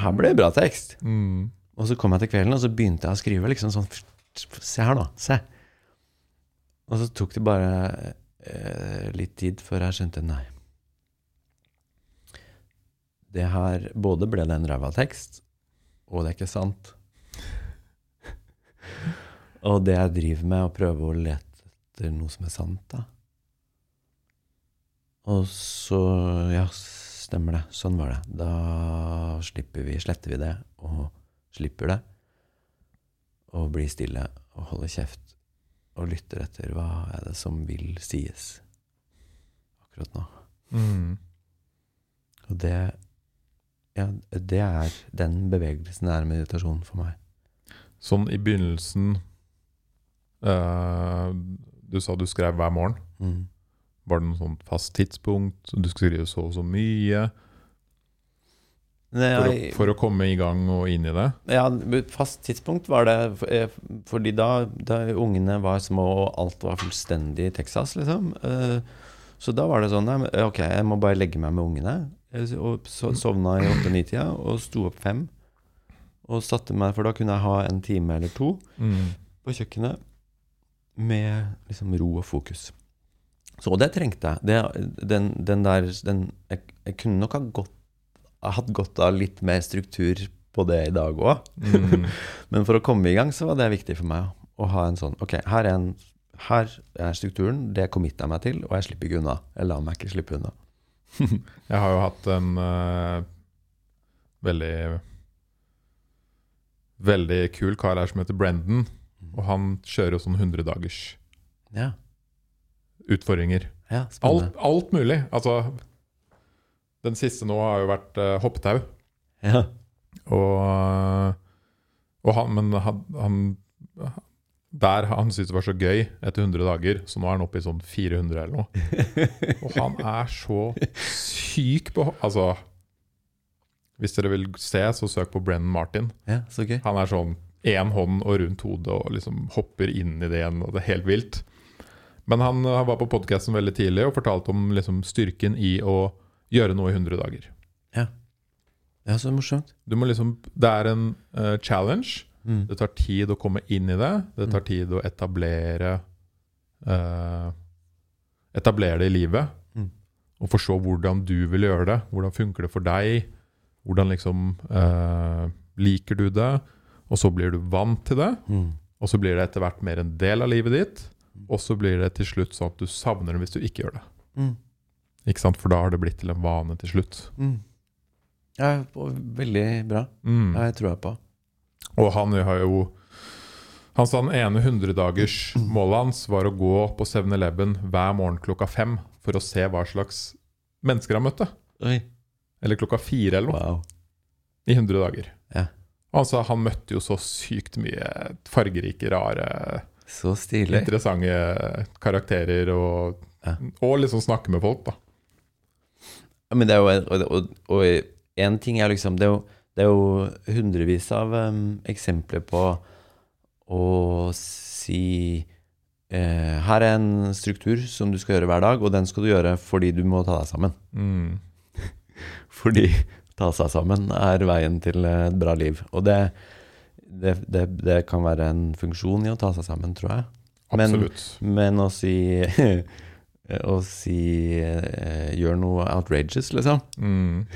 her ble det bra tekst. Mm. Og så kom jeg til kvelden, og så begynte jeg å skrive liksom sånn Se her, nå. Se. Og så tok det bare eh, litt tid før jeg skjønte nei. Det her Både ble det en ræva tekst, og det er ikke sant. og det jeg driver med, å prøve å lete etter noe som er sant, da. Og så Ja, stemmer det. Sånn var det. Da slipper vi, sletter vi det, og slipper det. Og blir stille og holder kjeft og lytter etter hva er det som vil sies akkurat nå. Mm. Og det Ja, det er den bevegelsen er meditasjon for meg. Sånn i begynnelsen eh, Du sa du skrev hver morgen. Mm. Var det noe sånt fast tidspunkt? Du skulle skrive så og så mye? Nei, For, å, for å komme i gang og inn i det? Ja, fast tidspunkt var det eh, fordi da, da ungene var små og alt var fullstendig i Texas, liksom. Eh, Så da var det sånn Ok, jeg må bare legge meg med ungene. Jeg Og så sovna i åtte-ni-tida og sto opp fem. Og satte meg, for da kunne jeg ha en time eller to Mm. på kjøkkenet med liksom ro og fokus. Så det trengte jeg. Det, den, den der den, jeg, jeg kunne nok ha godt, hatt godt av litt mer struktur på det i dag òg. Mm. [laughs] Men for å komme i gang så var det viktig for meg å ha en sånn Ok, her er, en, her er strukturen, det committer jeg meg til, og jeg slipper ikke unna. Jeg lar meg ikke slippe unna. [laughs] Jeg har jo hatt en uh, veldig Veldig kul kar her som heter Brendan. Og han kjører jo sånn 100 dagers Ja, utfordringer. ja Alt, alt mulig. Altså Den siste nå har jo vært uh, hoppetau. Ja. Og, og han, men han, han Der han syntes det var så gøy etter 100 dager, så nå er han oppe i sånn 400 eller noe. [laughs] Og han er så syk på Altså Hvis dere vil se, så søk på Brennan Martin. ja, så gøy. Han er sånn én hånd og rundt hodet og liksom hopper inn i det igjen, og det er helt vilt. Men han, han var på podkasten veldig tidlig og fortalte om liksom styrken i å gjøre noe i 100 dager. Ja, så morsomt. Du må liksom, det er en uh, challenge. Mm. Det tar tid å komme inn i det. Det tar Mm. tid å etablere uh, Etablere det i livet. Mm. Og forstå hvordan du vil gjøre det. Hvordan funker det for deg? Hvordan liksom uh, Liker du det? Og så blir du vant til det. Mm. Og så blir det etter hvert mer en del av livet ditt. Og så blir det til slutt sånn at du savner dem hvis du ikke gjør det. Mm. Ikke sant? For da har det blitt til en vane til slutt. Mm. Ja, veldig bra. Mm. Ja, jeg tror jeg på. Og han har jo Han sa den ene 100-dagers-målet hans var å gå på 7-Eleven hver morgen klokka fem for å se hva slags mennesker han møtte. Oi. Eller klokka fire eller noe. Wow. I 100 dager. Ja. Altså, han møtte jo så sykt mye fargerike, rare, Så stilig. interessante karakterer og, Ja. og liksom snakke med folk, da. Men det er jo og en ting er liksom Det er jo, det er jo hundrevis av um, eksempler på å si eh, Her er en struktur som du skal gjøre hver dag, og den skal du gjøre fordi du må ta deg sammen. Mm. [laughs] Fordi ta seg sammen er veien til et bra liv. Og det, det, det, det kan være en funksjon i å ta seg sammen, tror jeg. Absolutt. Men å si [laughs] Å si eh, gjør noe outrageous, liksom. Mm.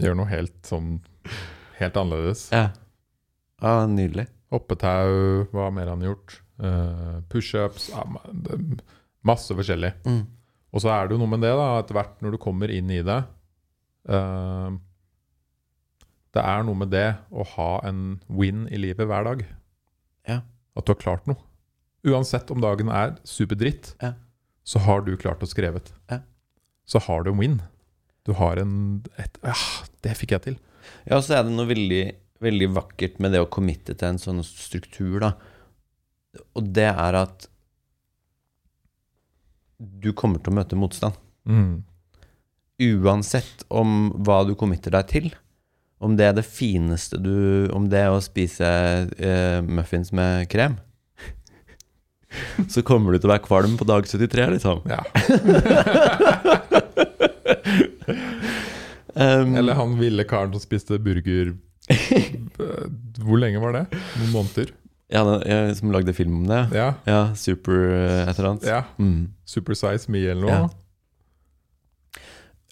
Gjør noe helt sånn Helt annerledes. Ja. ja nydelig. Hoppetau, hva mer han har gjort? Uh, Pushups ja, Masse forskjellig. Mm. Og så er det jo noe med det, da, etter hvert når du kommer inn i det eh, Det er noe med det å ha en win i livet hver dag. Ja. At du har klart noe. Uansett om dagen er superdritt, Ja. så har du klart å skrevet. Ja. så har du en win. Du har en et, Ja, det fikk jeg til. Ja, og så er det noe veldig, veldig vakkert med det å committe til en sånn struktur, da. Og det er at du kommer til å møte motstand. Mm. Uansett om hva du committer deg til. Om det er det fineste du Om det er å spise uh, muffins med krem. [laughs] Så kommer du til å være kvalm på dag 73, liksom. Ja. [laughs] Um, Eller han ville karen som spiste burger Hvor lenge var det? Noen måneder? ja, ja, som lagde film om det. Ja. Ja, super eh, et eller annet. ja. Mm. Super Size Me eller noe. Ja.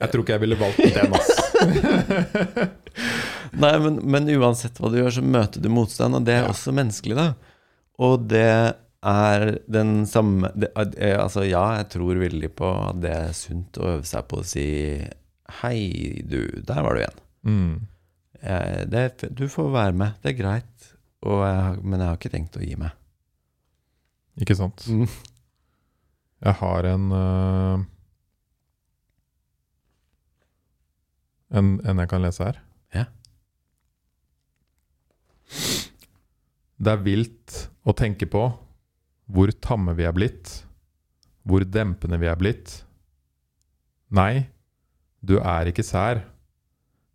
Jeg tror ikke jeg ville valgt den, ass. [laughs] Nei, men, men uansett hva du gjør, så møter du motstand, og det er Ja. også menneskelig, da. Og det er den samme det, eh, Altså, ja, jeg tror veldig på at det er sunt å øve seg på å si Hei, du, der var du igjen. Mm. Jeg, det, du får være med, det er greit. Jeg, men jeg har ikke tenkt å gi meg. Ikke sant? Jeg har en øh, en, en jeg kan lese her. Ja. Det er vilt å tenke på hvor tamme vi er blitt, hvor dempende vi er blitt. Nei, du er ikke sær.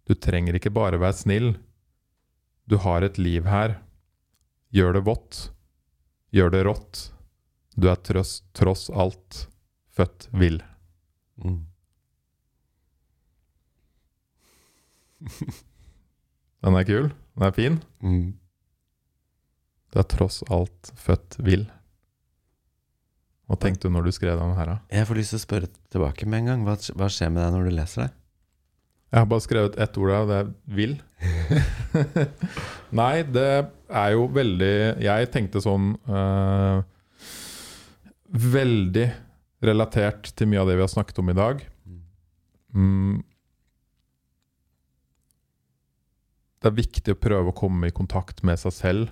Du trenger ikke bare være snill. Du har et liv her. Gjør det vått. Gjør det rått. Du er tross, tross alt født vill. Mm. [laughs] Den er kul. Den er fin. Mm. Du er tross alt født vill. Hva tenkte du når du skrev den her, da? Jeg får lyst til å spørre tilbake med en gang. Hva, hva skjer med deg når du leser det? Jeg har bare skrevet ett ord, og det er 'vill'. [laughs] Nei, det er jo veldig Jeg tenkte sånn øh, Veldig relatert til mye av det vi har snakket om i dag. Mm. Det er viktig å prøve å komme i kontakt med seg selv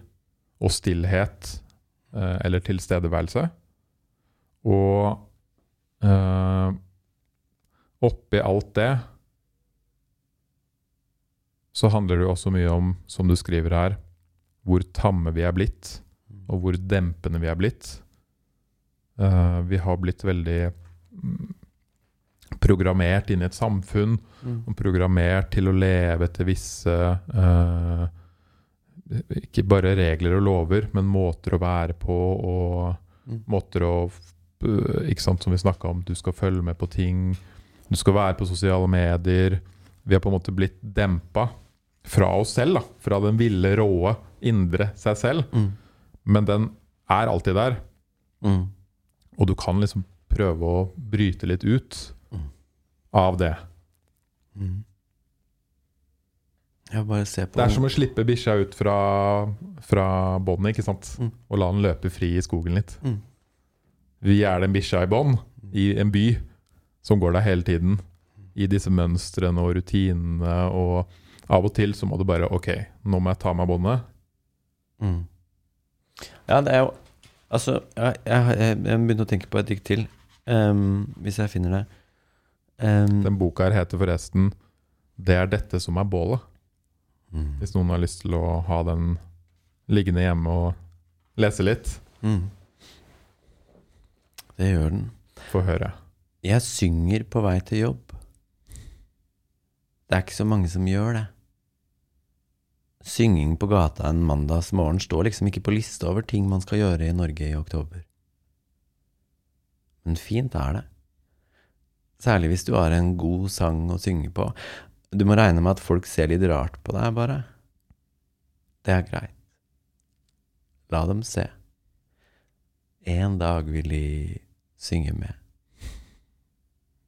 og stillhet eh, eller tilstedeværelse. Og eh, oppi alt det så handler det jo også mye om, som du skriver her, hvor tamme vi er blitt, og hvor dempende vi er blitt. Eh, vi har blitt veldig programmert inn i et samfunn, Mm. og programmert til å leve etter visse eh, Ikke bare regler og lover, men måter å være på og Mm. måter å Ikke sant, som vi snakka om, du skal følge med på ting. Du skal være på sosiale medier. Vi har på en måte blitt dempa fra oss selv, da. Fra den ville, råe, indre seg selv. Mm. Men den er alltid der. Mm. Og du kan liksom prøve å bryte litt ut. Av det. Mm. Det er som å slippe bikkja ut fra, fra båndet, ikke sant? Mm. Og la den løpe fri i skogen litt. Mm. Vi er den bikkja i bånd, i en by, som går der hele tiden. I disse mønstrene og rutinene, og av og til så må du bare Ok, nå må jeg ta meg båndet. Mm. Ja, det er jo Altså, jeg, jeg, jeg begynte å tenke på et dikt til, um, hvis jeg finner det. Ehm, Den boka her heter forresten 'Det er dette som er bålet'. mm. Hvis noen har lyst til å ha den liggende hjemme og lese litt, Mm. Det gjør den. få høre. Jeg synger på vei til jobb. Det er ikke så mange som gjør det. Synging på gata en mandagsmorgen står liksom ikke på lista over ting man skal gjøre i Norge i oktober. Men fint er det. Særlig hvis du har en god sang å synge på. Du må regne med at folk ser litt rart på deg, bare. Det er greit. La dem se. En dag vil de synge med.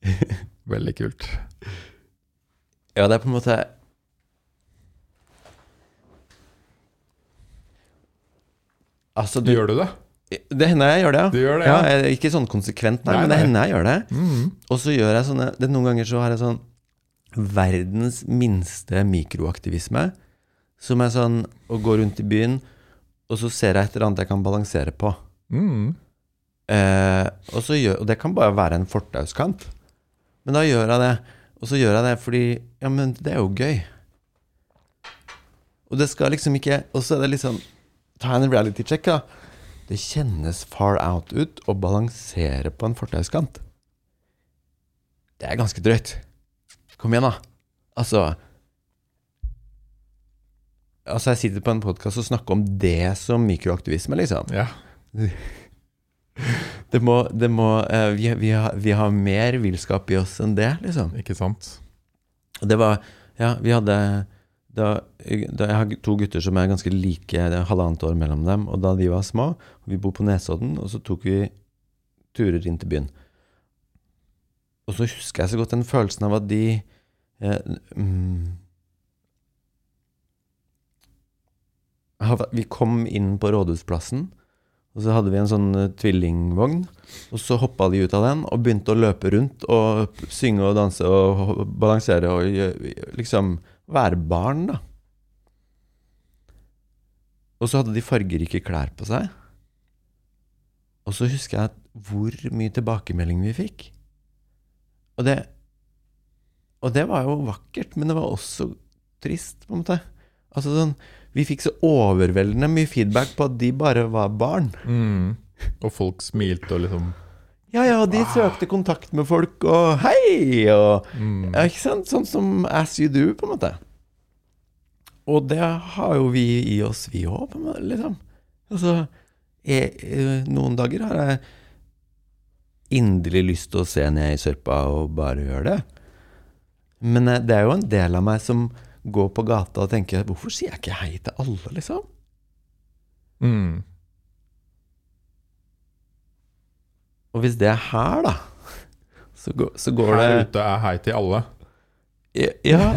[laughs] Veldig kult. Ja, det er på en måte Altså, du, Gjør du det? Det hender jeg gjør det, ja. Du gjør det, ja. ja? Ikke sånn konsekvent, nei, Nei, men det hender jeg gjør det. Mm. Og så gjør jeg sånne det, Noen ganger så har jeg sånn verdens minste mikroaktivisme. Som er sånn å gå rundt i byen, og så ser jeg et eller annet jeg kan balansere på. Mm. Eh, og, så gjør, og det kan bare være en fortauskant. Men da gjør jeg det. Og så gjør jeg det fordi Ja, men det er jo gøy. Og det skal liksom ikke Og så er det liksom Ta en reality check, da. Det kjennes far out ut å balansere på en fortauskant. Det er ganske drøyt. Kom igjen, da. Altså Altså, jeg sitter på en podkast og snakker om det som mikroaktivisme, liksom. Ja. [laughs] Det må, det må eh, vi, vi, har, vi har mer villskap i oss enn det, liksom. Ikke sant? Det var Ja, vi hadde da, da Jeg har to gutter som er ganske like, det er halvannet år mellom dem. Og da de var små, vi bor på Nesodden, og så tok vi turer inn til byen. Og så husker jeg så godt den følelsen av at de eh, mm, Vi kom inn på Rådhusplassen, og så hadde vi en sånn eh, tvillingvogn. Og så hoppa de ut av den og begynte å løpe rundt og synge og danse og balansere og liksom være barn, da. Og så hadde de fargerike klær på seg. Og så husker jeg hvor mye tilbakemelding vi fikk. Og det Og det var jo vakkert, men det var også trist, på en måte. Altså sånn Vi fikk så overveldende mye feedback på at de bare var barn. Mm. Og folk smilte og liksom Ja, ja, de søkte kontakt med folk, og hei, og mm. Ikke sant? Sånn som as you do, på en måte. Og det har jo vi i oss, vi òg, liksom. Altså, jeg, eh, noen dager har jeg inderlig lyst til å se ned i sørpa og bare gjøre det. Men eh, det er jo en del av meg som går på gata og tenker Hvorfor sier jeg ikke hei til alle, liksom? Mm. Og hvis det er her, da, så går, så går det Her ute er hei til alle. Ja,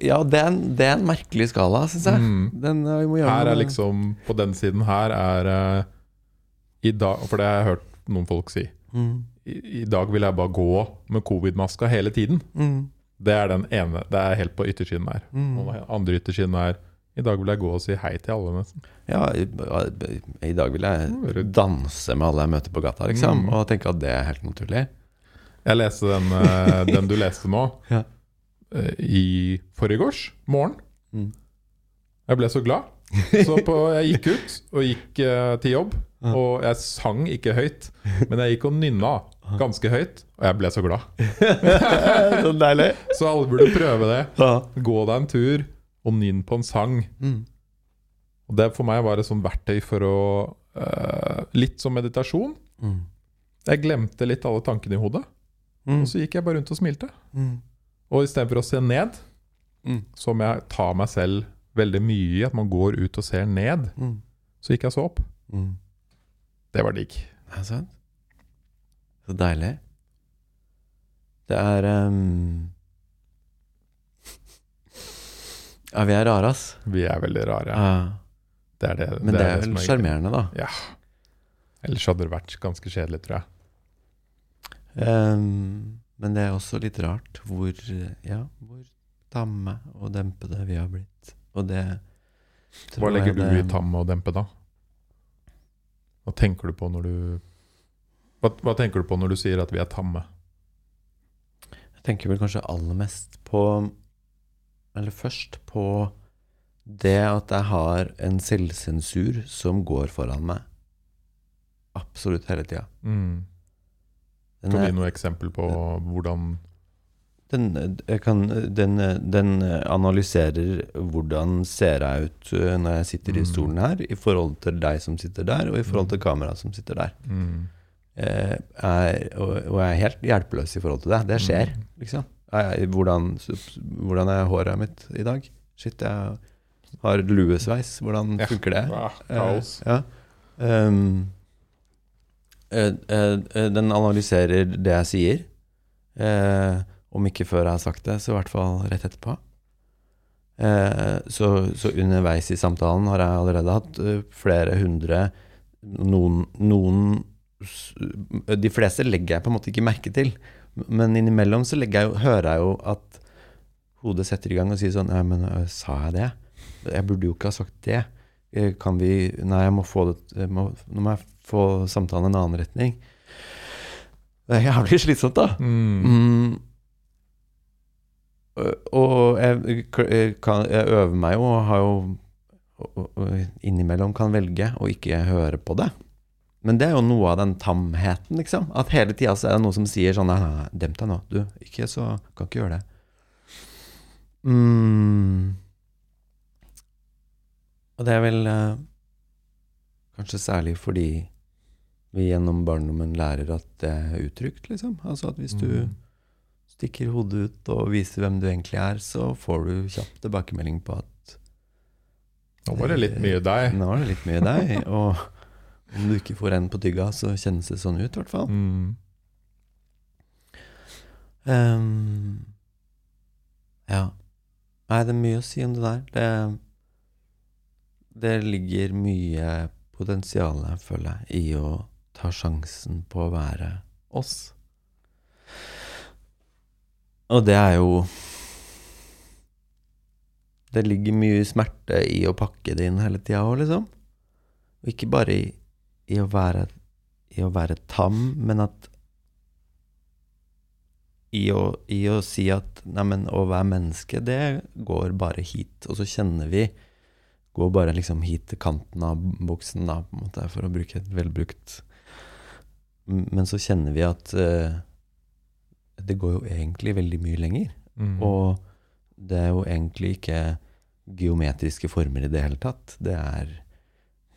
ja det, er en, det er en merkelig skala, syns jeg. Mm. Den, eh, Her er liksom På den siden her er uh, I dag For det har jeg hørt noen folk si. mm. I, I dag vil jeg bare gå med covid-maska hele tiden. Mm. Det er den ene. Det er helt på yttersiden her. Mm. Og den andre yttersiden er I dag vil jeg gå og si hei til alle, nesten. Ja, i, i dag vil jeg danse med alle jeg møter på gata, liksom. Mm. Og tenke at det er helt naturlig. Jeg leste den, eh, den du leste nå, [laughs] Ja. eh, i forgårs morgen. Mm. Jeg ble så glad. Så på, jeg gikk ut og gikk uh, til jobb. Og jeg sang ikke høyt, men jeg gikk og nynna ganske høyt. Og jeg ble så glad. [laughs] så deilig. [laughs] Så alle burde prøve det. Ja. Gå deg en tur og nynn på en sang. Mm. Og det for meg var et sånt verktøy for å uh, Litt som meditasjon. Mm. Jeg glemte litt alle tankene i hodet, Mm. og så gikk jeg bare rundt og smilte. Mm. Og istedenfor å se ned, Mm. som jeg tar meg selv veldig mye i, at man går ut og ser ned, Mm. så gikk jeg så opp. Mm. Det var digg. Er det sant? Så deilig. Det er ehm, Ja, vi er rare, ass. Vi er veldig rare. Ja. Det er det, Men det er vel sjarmerende, da. Ja. Ellers hadde det vært ganske kjedelig, tror jeg. Um, men det er også litt rart hvor, ja, hvor tamme og dempede vi har blitt. Og det Hva legger jeg du i tamme og dempe, da? Hva tenker du på når du hva, hva tenker du på når du sier at vi er tamme? Jeg tenker vel kanskje aller mest på Eller først på det at jeg har en selvsensur som går foran meg. Absolutt hele tida. Mm. Kan du gi noe eksempel på hvordan den, jeg kan, den, den analyserer hvordan ser jeg ut uh, når jeg sitter i Mm. stolen her, i forhold til deg som sitter der, og i forhold til kameraet som sitter der. mm. Eh, er, og, og jeg er helt hjelpeløs i forhold til det. Det skjer, Mm. liksom. Hvordan, hvordan er håret mitt i dag? Shit, jeg har luesveis. Hvordan funker det? Ja, kaos. Eh, ja. Eh, eh, eh, den analyserer det jeg sier. Eh, om ikke før jeg har sagt det, så i hvert fall rett etterpå. Eh, så, så underveis i samtalen har jeg allerede hatt flere hundre noen, noen De fleste legger jeg på en måte ikke merke til. Men innimellom så jeg jo, hører jeg jo at hodet setter i gang og sier sånn Nei, men øh, sa jeg det? Jeg burde jo ikke ha sagt det. Eh, Kan vi Nei, jeg må få det jeg må, Nå må jeg få samtalen i en annen retning. Det er jævlig slitsomt, da. Mm. Mm, Og- jeg, kan, jeg øver meg jo og har jo og- og innimellom kan velge å ikke høre på det. Men det er jo noe av den tamheten, liksom. At hele tida er det noe som sier sånn Nei, nei, demp deg nå. Du, ikke så Kan ikke gjøre det. Mm. Og det er vel eh, kanskje særlig fordi vi gjennom barndommen lærer at det er utrygt, liksom. Altså at hvis du Mm. stikker hodet ut og viser hvem du egentlig er, så får du kjapt tilbakemelding på at Nå var det litt mye deg. nå var det litt mye deg. Og om du ikke får en på tygga, så kjennes det sånn ut, i hvert fall. Mm. Um, ja. Nei, det er mye å si om det der. Det, det ligger mye potensial, føler jeg, i å ta sjansen på å være oss. Og det er jo Det ligger mye smerte i å pakke det inn hele tida òg, liksom. Og ikke bare i, i, å være, i å være tam, men at i å, i å si at neimen, å være menneske, det går bare hit. Og så kjenner vi Går bare liksom hit til kanten av buksen, da, på en måte, for å bruke et velbrukt Men så kjenner vi at uh, det går jo egentlig veldig mye lenger. Mm. Og det er jo egentlig ikke geometriske former i det hele tatt. Det er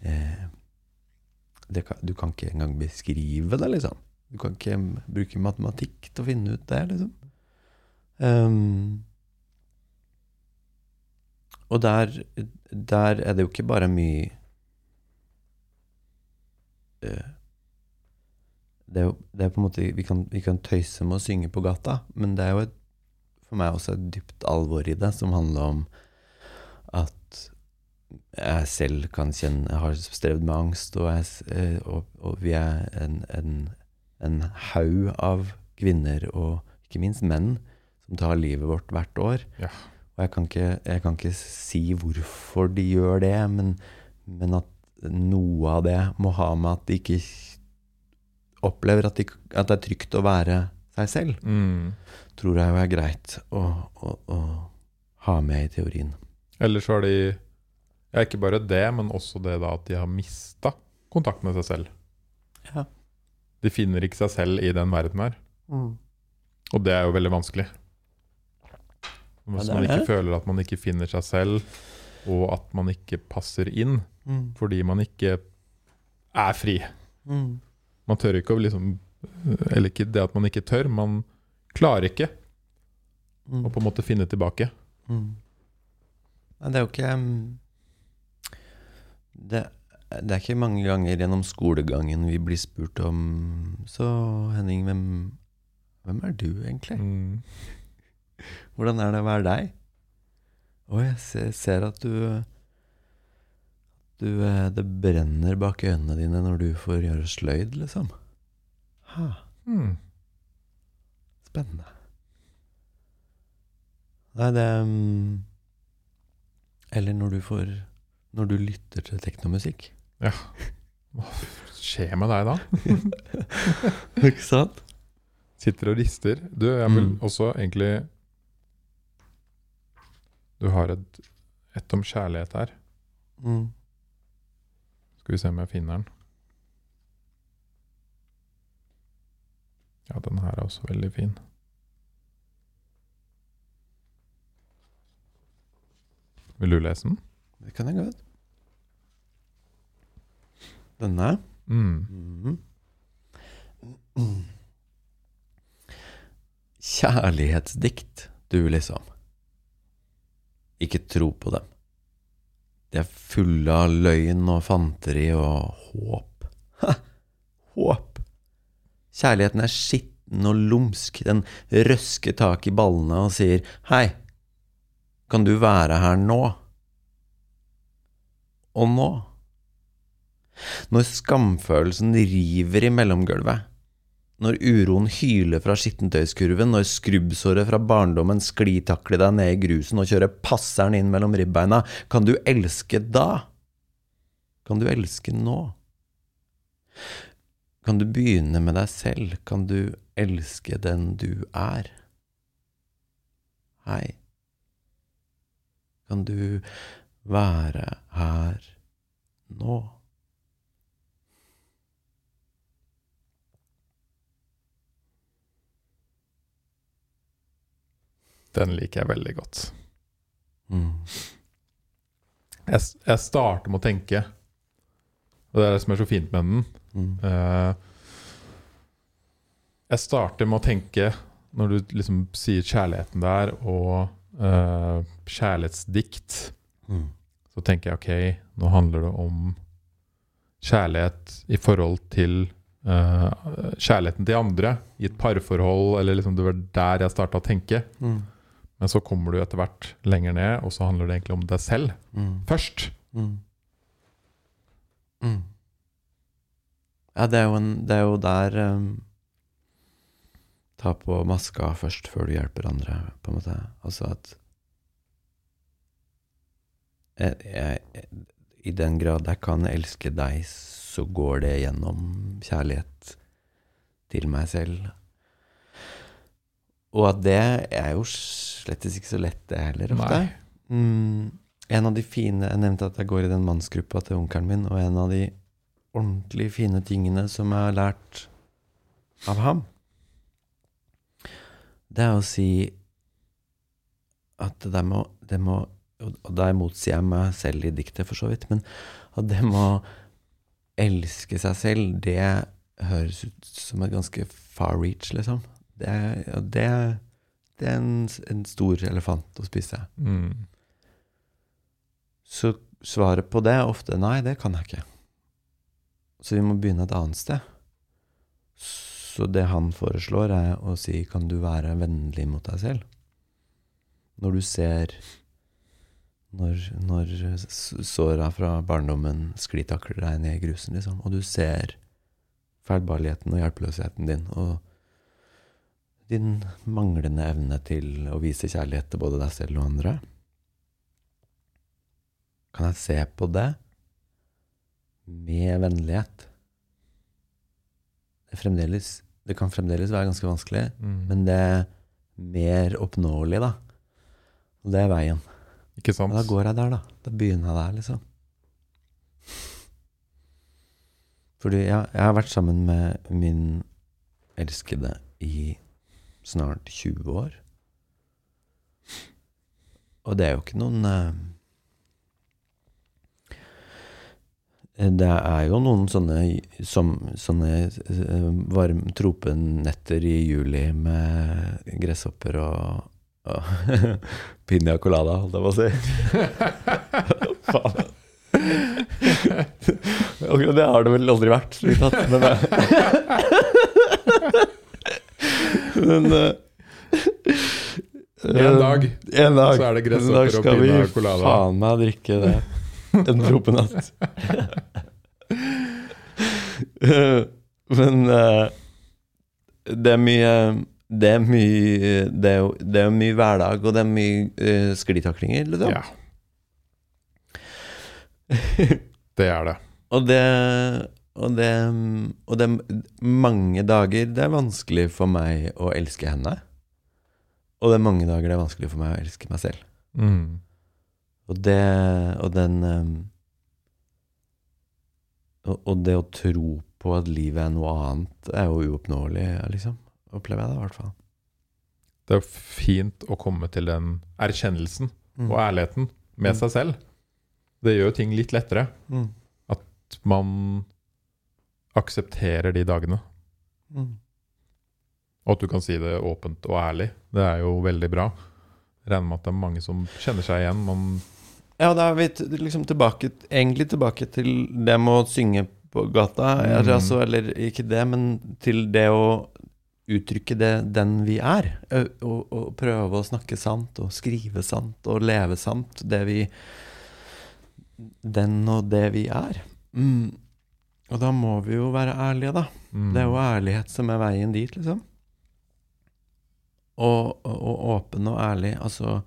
det kan, Du kan ikke engang beskrive det, liksom. Du kan ikke bruke matematikk til å finne ut det, liksom. Um, og der, der er det jo ikke bare mye uh, det er jo det er på en måte vi kan, vi kan tøyse med å synge på gata, men det er jo et, for meg også et dypt alvor i det, som handler om at jeg selv kan kjenne Jeg har strevd med angst, og, jeg, eh, og, og vi er en, en, en haug av kvinner, og ikke minst menn, som tar livet vårt hvert år. Ja. Og jeg kan, ikke, jeg kan ikke si hvorfor de gjør det, men, men at noe av det må ha med at de ikke opplever at, de, at det er trygt å være seg selv, Mm. tror jeg jo er greit å, å, å ha med i teorien. Eller så har de ja, Ikke bare det, men også det da at de har mista kontakt med seg selv. Ja. De finner ikke seg selv i den verden her. Og det er jo veldig vanskelig. Hvis er man ikke føler at man ikke finner seg selv, og at man ikke passer inn Mm. fordi man ikke er fri. Mm. Man tør ikke å liksom Eller ikke det at man ikke tør, man klarer ikke Mm. å på en måte finne tilbake. Mm. Men det er jo ikke mm, det, det er ikke mange ganger gjennom skolegangen vi blir spurt om Så Henning, hvem, hvem er du egentlig? Mm. Hvordan er det å være deg? Å, jeg ser, ser at du du, eh, Det brenner bak øynene dine når du får gjøre sløyd, liksom. Ha, Mm. spennende. Nei, det mm, Eller når du får Når du lytter til teknomusikk. Ja. Hva skjer med deg da? [laughs] Ikke sant? Sitter og rister. Du, jeg vil Mm. også egentlig Du har et, et om kjærlighet her. Mm. Skal vi se om jeg finner den. Ja, den her er også veldig fin. Vil du lese den? Det kan jeg godt. Denne? Mm. Mhm. Kjærlighetsdikt, du liksom. Ikke tro på dem. De er fulle av løgn og fanteri og håp. Ha! Håp! Kjærligheten er skitten og lumsk. Den røsker tak i ballene og sier hei, kan du være her nå? Og nå? Når skamfølelsen river i mellomgulvet, når uroen hyler fra skittentøyskurven, når skrubbsåret fra barndommen sklitakler deg ned i grusen og kjører passeren inn mellom ribbeina, kan du elske da? Kan du elske nå? Kan du begynne med deg selv? Kan du elske den du er? Hei. Kan du være her nå? Den liker jeg veldig godt. Mm. Jeg, jeg starter med å tenke, og det er det som er så fint med den. Mm. Eh, jeg starter med å tenke, når du liksom sier kjærligheten der, og uh, kjærlighetsdikt, Mm. så tenker jeg ok, nå handler det om kjærlighet i forhold til uh, kjærligheten til andre, i et parforhold, eller liksom det var der jeg starta å tenke. Mm. Men så kommer du etter hvert lenger ned, og så handler det egentlig om deg selv Mm. først. Mm. Mm. Ja, det er jo, en, det er jo der um, Ta på maska først før du hjelper andre, på en måte. Altså at jeg, jeg, I den grad jeg kan elske deg, så går det gjennom kjærlighet til meg selv. Og at det er jo slett ikke så lett, det heller, ofte. Mm, en av de fine Jeg nevnte at jeg går i den mannsgruppa til onkelen min, og en av de ordentlig fine tingene som jeg har lært av ham, det er å si at det må, det må Og der motsier jeg meg selv i diktet, for så vidt, men at det med å elske seg selv, det høres ut som et ganske far reach, liksom. Det, det, det er en, en stor elefant å spise. Mm. Så svaret på det er ofte nei, det kan jeg ikke. Så vi må begynne et annet sted. Så det han foreslår, er å si kan du være vennlig mot deg selv? Når du ser Når, når såra fra barndommen sklitakler deg ned i grusen, liksom, og du ser feilbarligheten og hjelpeløsheten din, og din manglende evne til å vise kjærlighet til både deg selv og andre kan jeg se på det med vennlighet? Det, det kan fremdeles være ganske vanskelig, Mm. men det er mer oppnåelig, da. Og det er veien. Ikke sant? Men da går jeg der, da. Da begynner jeg der, liksom. Fordi jeg, jeg har vært sammen med min elskede i snart 20 år. Og det er jo ikke noen eh, Det er jo noen sånne, som, sånne eh, varm tropenetter i juli med gresshopper og [laughs] piña colada, holdt jeg på å si. [laughs] Faen. [laughs] Akkurat det har det vel aldri vært, tatt. Men, men uh, En dag en dag, så er det en dag gresshopper og skal vi piña colada. faen meg drikke det. En tropenatt. Men uh, det er mye det er mye Det er det er mye hverdag, og det er mye uh, sklitaklinger, liksom. Ja. Det er det. [laughs] Og det og det, og det mange dager det er vanskelig for meg å elske henne. Og det er mange dager det er vanskelig for meg å elske meg selv. Mm. Og det Og den um, og, og det å tro på at livet er noe annet, er jo uoppnåelig, liksom. Opplever jeg det, i hvert fall. Det er fint å komme til den erkjennelsen Mm. og ærligheten med Mm. seg selv. Det gjør ting litt lettere. Mm. At man aksepterer de dagene. Mm. Og at du kan si det åpent og ærlig. Det er jo veldig bra. Regner med at det er mange som kjenner seg igjen. Man, Ja, da er vi liksom tilbake Egentlig tilbake til det med å synge på gata. Mm. Altså, eller ikke det, men til det å uttrykke det den vi er. Og, og prøve å snakke sant, og skrive sant, og leve sant. Det vi Den og det vi er. Mm. Og da må vi jo være ærlige, da. mm, Det er jo ærlighet som er veien dit, liksom. Og, og, og åpen og ærlig. Altså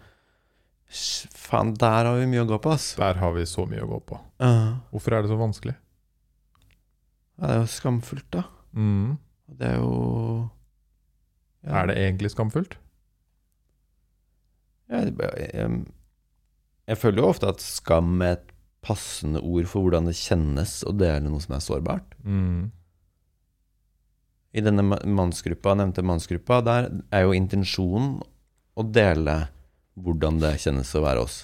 Faen, der har vi mye å gå på, ass. Der har vi så mye å gå på. Ja, Hvorfor er det så vanskelig? det er jo skamfullt, da. Mm. Det er jo ja. Er det egentlig skamfullt? jeg, jeg føler jo ofte at skam er et passende ord for hvordan det kjennes å dele noe som er sårbart. Mm. I denne mannsgruppa, nevnte mannsgruppa, der er jo intensjonen å dele hvordan det kjennes å være oss.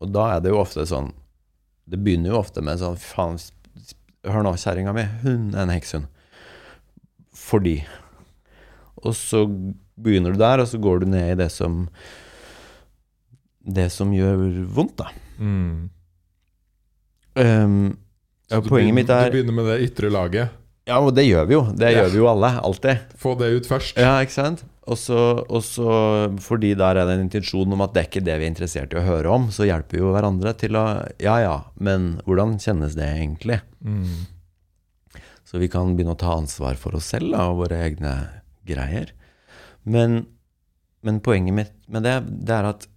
Og da er det jo ofte sånn Det begynner jo ofte med sånn Faen, hør nå, kjerringa mi, hun er en hekshund. Fordi. Og så begynner du der, og så går du ned i det som Det som gjør vondt, da. Mm. Um, ja, poenget mitt er Du begynner med det ytre laget. Ja, og det gjør vi jo. Det Ja. gjør vi jo alle. Alltid. Få det ut først. Ja, ikke sant? Og så, og så fordi der er det en intensjon om at det er ikke det vi er interessert i å høre om, så hjelper vi jo hverandre til å Ja ja, men hvordan kjennes det egentlig? Mm. Så vi kan begynne å ta ansvar for oss selv da, og våre egne greier. Men, men poenget mitt med det, det er at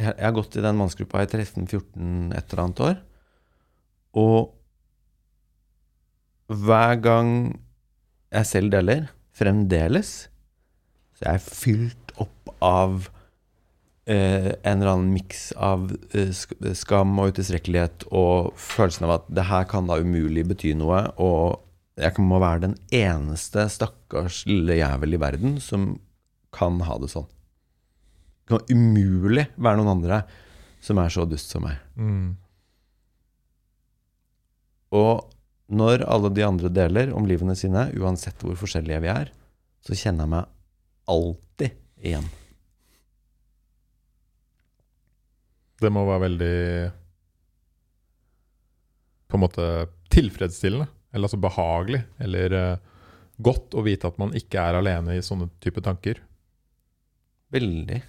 jeg, har gått i den mannsgruppa i 13-14 et eller annet år. Og hver gang jeg selv deler, fremdeles, så er jeg fylt opp av Uh, en eller annen miks av uh, skam og utilstrekkelighet og følelsen av at det her kan da umulig bety noe, og jeg må være den eneste stakkars lille jævel i verden som kan ha det sånn. Det kan umulig være noen andre som er så dust som meg. Mm. Og når alle de andre deler om livene sine, uansett hvor forskjellige vi er, så kjenner jeg meg alltid igjen. Det må være veldig På en måte tilfredsstillende. Eller altså behagelig. Eller eh, godt å vite at man ikke er alene i sånne type tanker. Veldig.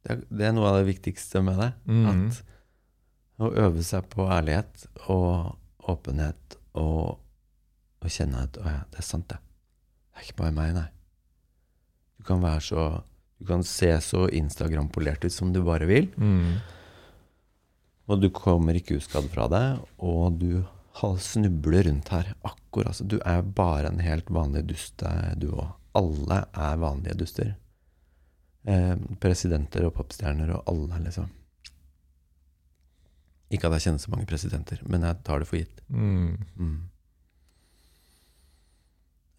Det er, det er noe av det viktigste med det. Mm. At å øve seg på ærlighet og åpenhet og, og kjenne at ja, det er sant, det. Det er ikke bare meg, nei. Du kan være så Du kan se så Instagram-polert ut som du bare vil. Mm. Og du kommer ikke uskadd fra det, og du snubler rundt her. Akkurat, altså, Du er bare en helt vanlig dust, eh, du òg. Alle er vanlige duster. Eh, presidenter og popstjerner og alle, liksom. Ikke at jeg kjenner så mange presidenter, men jeg tar det for gitt. Mm. Mm.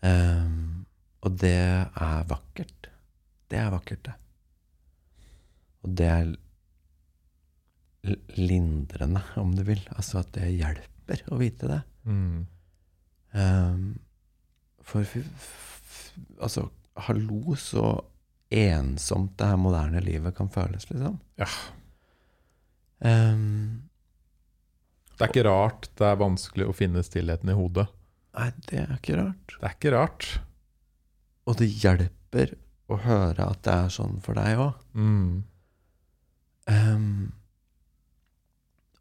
Ehm, og det er vakkert. Det er vakkert, det. Og det er lindrende, om du vil. Altså at det hjelper å vite det. Mm. Um, for altså, hallo, så ensomt det her moderne livet kan føles, liksom. Ja. Um, Det er ikke rart det er vanskelig å finne stillheten i hodet. nei, det er ikke rart. Det er ikke rart. Og det hjelper å høre at det er sånn for deg òg. Mm. Ehm,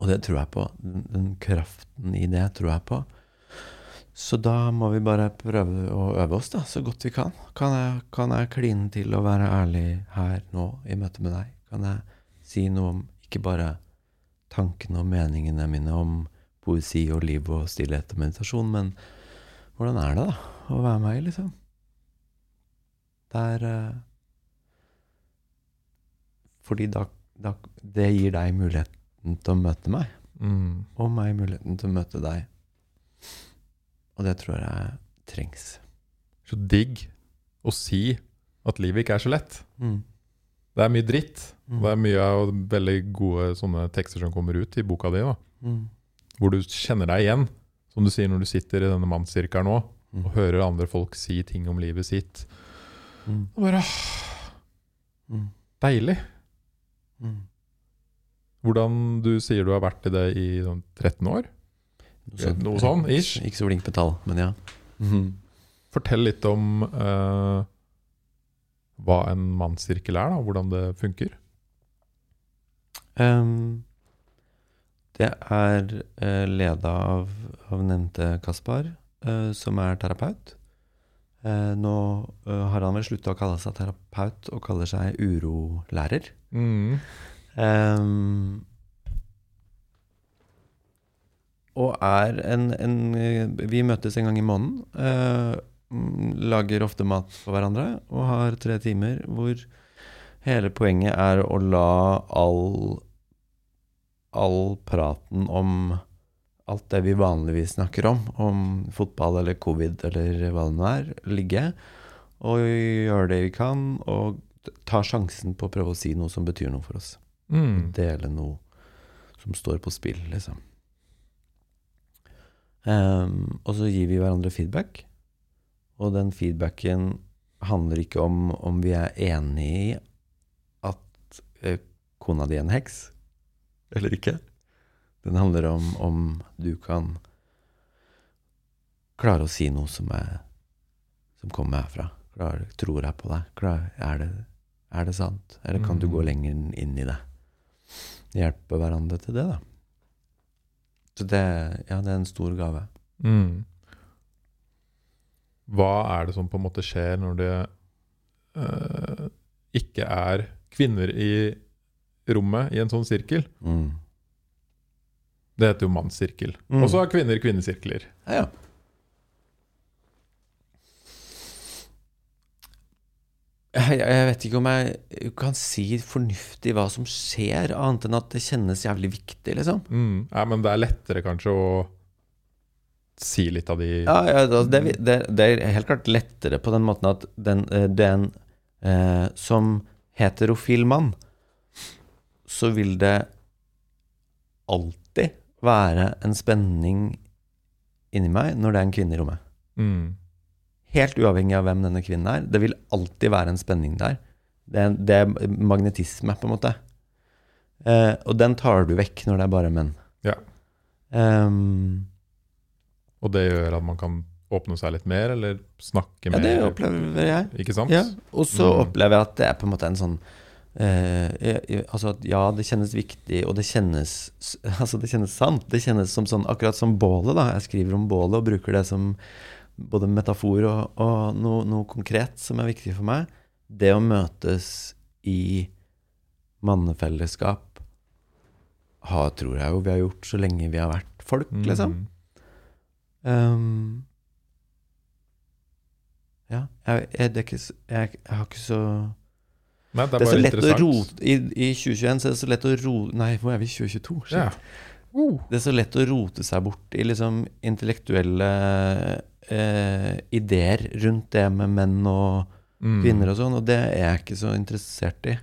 og det tror jeg på. Den, kraften i det tror jeg på. Så da må vi bare prøve å øve oss da, så godt vi kan. Kan jeg, kan jeg kline til å være ærlig her nå i møte med deg? Kan jeg si noe om ikke bare tankene og meningene mine om poesi og liv og stillhet og meditasjon, men hvordan er det da å være meg, liksom? Det er eh, Fordi da, da Det gir deg muligheten til å møte meg, Mm. og meg muligheten til å møte deg. Og det tror jeg trengs. Så digg å si at livet ikke er så lett. Mm. Det er mye dritt. Mm. Det er mye av veldig gode tekster som kommer ut i boka di, da. Mm. hvor du kjenner deg igjen. Som du sier når du sitter i denne mannssirkelen nå Mm. og hører andre folk si ting om livet sitt. Mm. Og bare. Deilig. Mm. Hvordan du sier du har vært i det i sånn 13 år? Noe sånn, ish. Ikke så flink på tall, men ja. Mhm. Fortell litt om uh, hva en mannssirkel er, da. Hvordan det funker. Um, det er uh, leda av, av nevnte Kaspar, uh, som er terapeut. Uh, nå eh, har han vel slutta å kalle seg terapeut og kaller seg urolærer. Mm. Ehm, og er en, en Vi møtes en gang i måneden. mm, lager ofte mat for hverandre og har tre timer hvor hele poenget er å la all all praten om alt det vi vanligvis snakker om, om fotball eller covid eller hva det nå er, ligge. Og gjøre det vi kan, og ta sjansen på å prøve å si noe som betyr noe for oss. Mm. Dele noe som står på spill, liksom. Um, og så gir vi hverandre feedback. Og den feedbacken handler ikke om om vi er enig i at eh, kona di er en heks, eller ikke. Den handler om om du kan klare å si noe som, er, som kommer herfra. Klar, tror jeg på deg? Klar, er, det, er det sant? Eller kan du Mm. gå lenger inn i det? Hjelpe hverandre til det, da. Så det, ja, det er en stor gave. Mm. Hva er det som på en måte skjer når det eh, ikke er kvinner i rommet i en sånn sirkel? Mm. Det heter jo mannssirkel. Mm. Og så har kvinner kvinnesirkler. Ja, ja. Jeg, jeg vet ikke om jeg kan si fornuftig hva som skjer, annet enn at det kjennes jævlig viktig, liksom. Mm. Ja, men det er lettere kanskje å si litt av de Ja, ja altså, det, det, det er helt klart lettere på den måten at den, eh, den eh, Som heterofil mann, så vil det alltid være en spenning inni meg når det er en kvinne i rommet. mm. Helt uavhengig av hvem denne kvinnen er. Det vil alltid være en spenning der. Det er, det er magnetisme, på en måte. Eh, og den tar du vekk når det er bare menn. Ja. Um, Og det gjør at man kan åpne seg litt mer, eller snakke mer? ja, mer. det opplever jeg. Ikke sant? Ja, og så Mm. opplever jeg at det er på en måte en sånn eh, Altså at ja, det kjennes viktig, og det kjennes [laughs] Altså det kjennes sant. Det kjennes som sånn Akkurat som bålet, da. Jeg skriver om bålet og bruker det som både metafor og, og noe, noe konkret som er viktig for meg. Det å møtes i mannefellesskap ha, tror jeg jo vi har gjort så lenge vi har vært folk, Mm. liksom. Ehm, ja, jeg, jeg, det er ikke, jeg, jeg har ikke så Nei, det er, Det er så lett å rote I, I 2021 så er det så lett å rote Nei, hvor er vi? 2022? Shit. Ja. Uh. Det er så lett å rote seg bort i liksom intellektuelle eh, ideer rundt det med menn og Mm. kvinner og sånn, og det er jeg ikke så interessert i.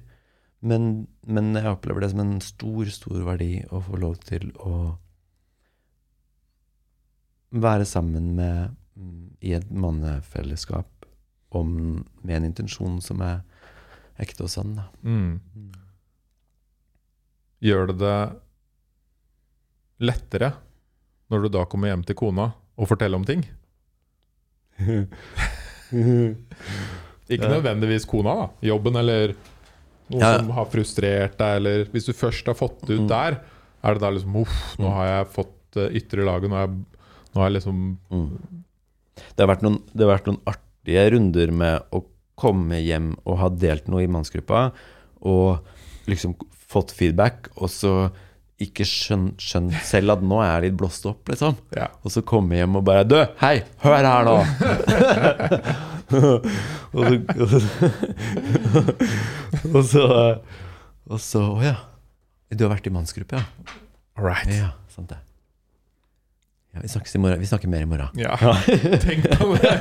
Men, men jeg opplever det som en stor, stor verdi å få lov til å være sammen med mm, i et mannefellesskap om, med en intensjon som er ekte og sann. Da. Mm. Gjør det det lettere når du da kommer hjem til kona og forteller om ting? [laughs] Ikke nødvendigvis kona, da. Jobben eller noe Ja. som har frustrert deg, eller hvis du først har fått det ut Mm. der, er det da liksom Uff, nå Mm. har jeg fått uh, ytre laget, nå har jeg, nå har jeg liksom Mm. Det har, noen, det har vært noen artige runder med å komme hjem og ha delt noe i mannsgruppa, og liksom fått feedback, og så ikke skjønt, skjønt selv at nå er jeg litt blåst opp, liksom. Ja. Og så komme hjem og bare Du, hei, hør her nå! [laughs] og, så, og så Og så Å ja. Du har vært i mannsgruppe, ja? All right. Ja, sant det. Ja, vi snakkes i morgen. Vi snakker mer i morgen. Ja, [laughs] tenk på det.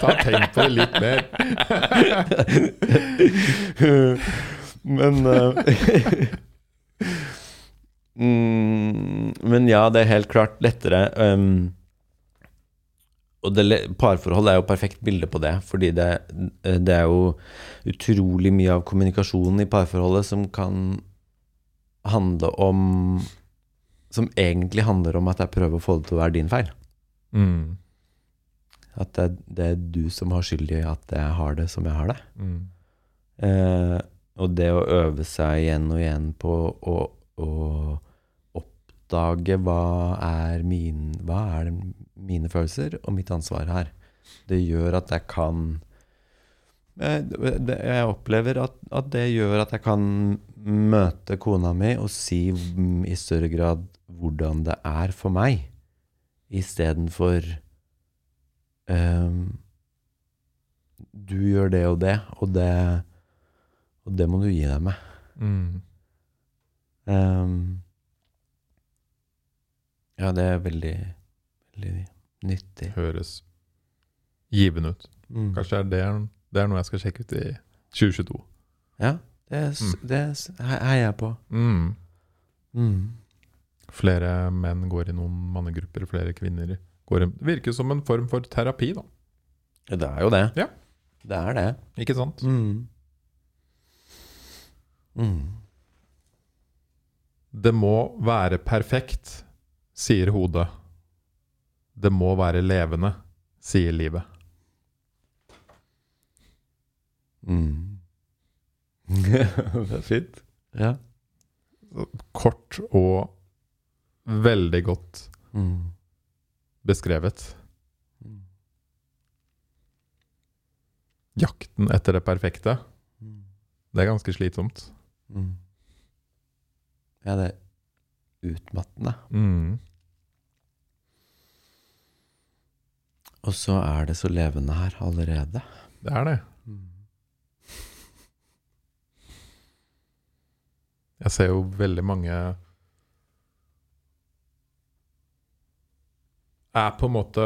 Ta tenk på det litt mer. [laughs] Men eh, mm, Men ja, det er helt klart lettere. Um, og det, parforhold er jo perfekt bilde på det, fordi det, det er jo utrolig mye av kommunikasjonen i parforholdet som kan handle om Som egentlig handler om at jeg prøver å få det til å være din feil. Mm. At det, det er du som har skyld i at jeg har det som jeg har det. Mm. Uh, og det å øve seg igjen og igjen på å, å oppdage hva er, min, hva er mine følelser og mitt ansvar her, det gjør at jeg kan eh, Jeg opplever at, at det gjør at jeg kan møte kona mi og si i større grad hvordan det er for meg, istedenfor um, Du gjør det og det, og det Og det må du gi deg med. Mm. Ehm, ja, det er veldig, veldig nyttig. Høres givende ut. Mm. Kanskje er det, det er noe jeg skal sjekke ut i 2022. Ja, det, s- det er heier jeg på. Mm. Mm. Flere menn går i noen mannegrupper, flere kvinner går i Det virker som en form for terapi, da. Ja, det er jo det. Ja. Det er det. Ikke sant? Mm. Det må være perfekt, sier hodet. Det må være levende, sier livet. Mm. [laughs] det er fint. Ja. Kort og veldig godt Mm. beskrevet. Mm. Jakten etter det perfekte, Mm. det er ganske slitsomt. Mm. Ja, det er utmattende. Mm. Og så er det så levende her allerede. Det er det. Jeg ser jo veldig mange Er på en måte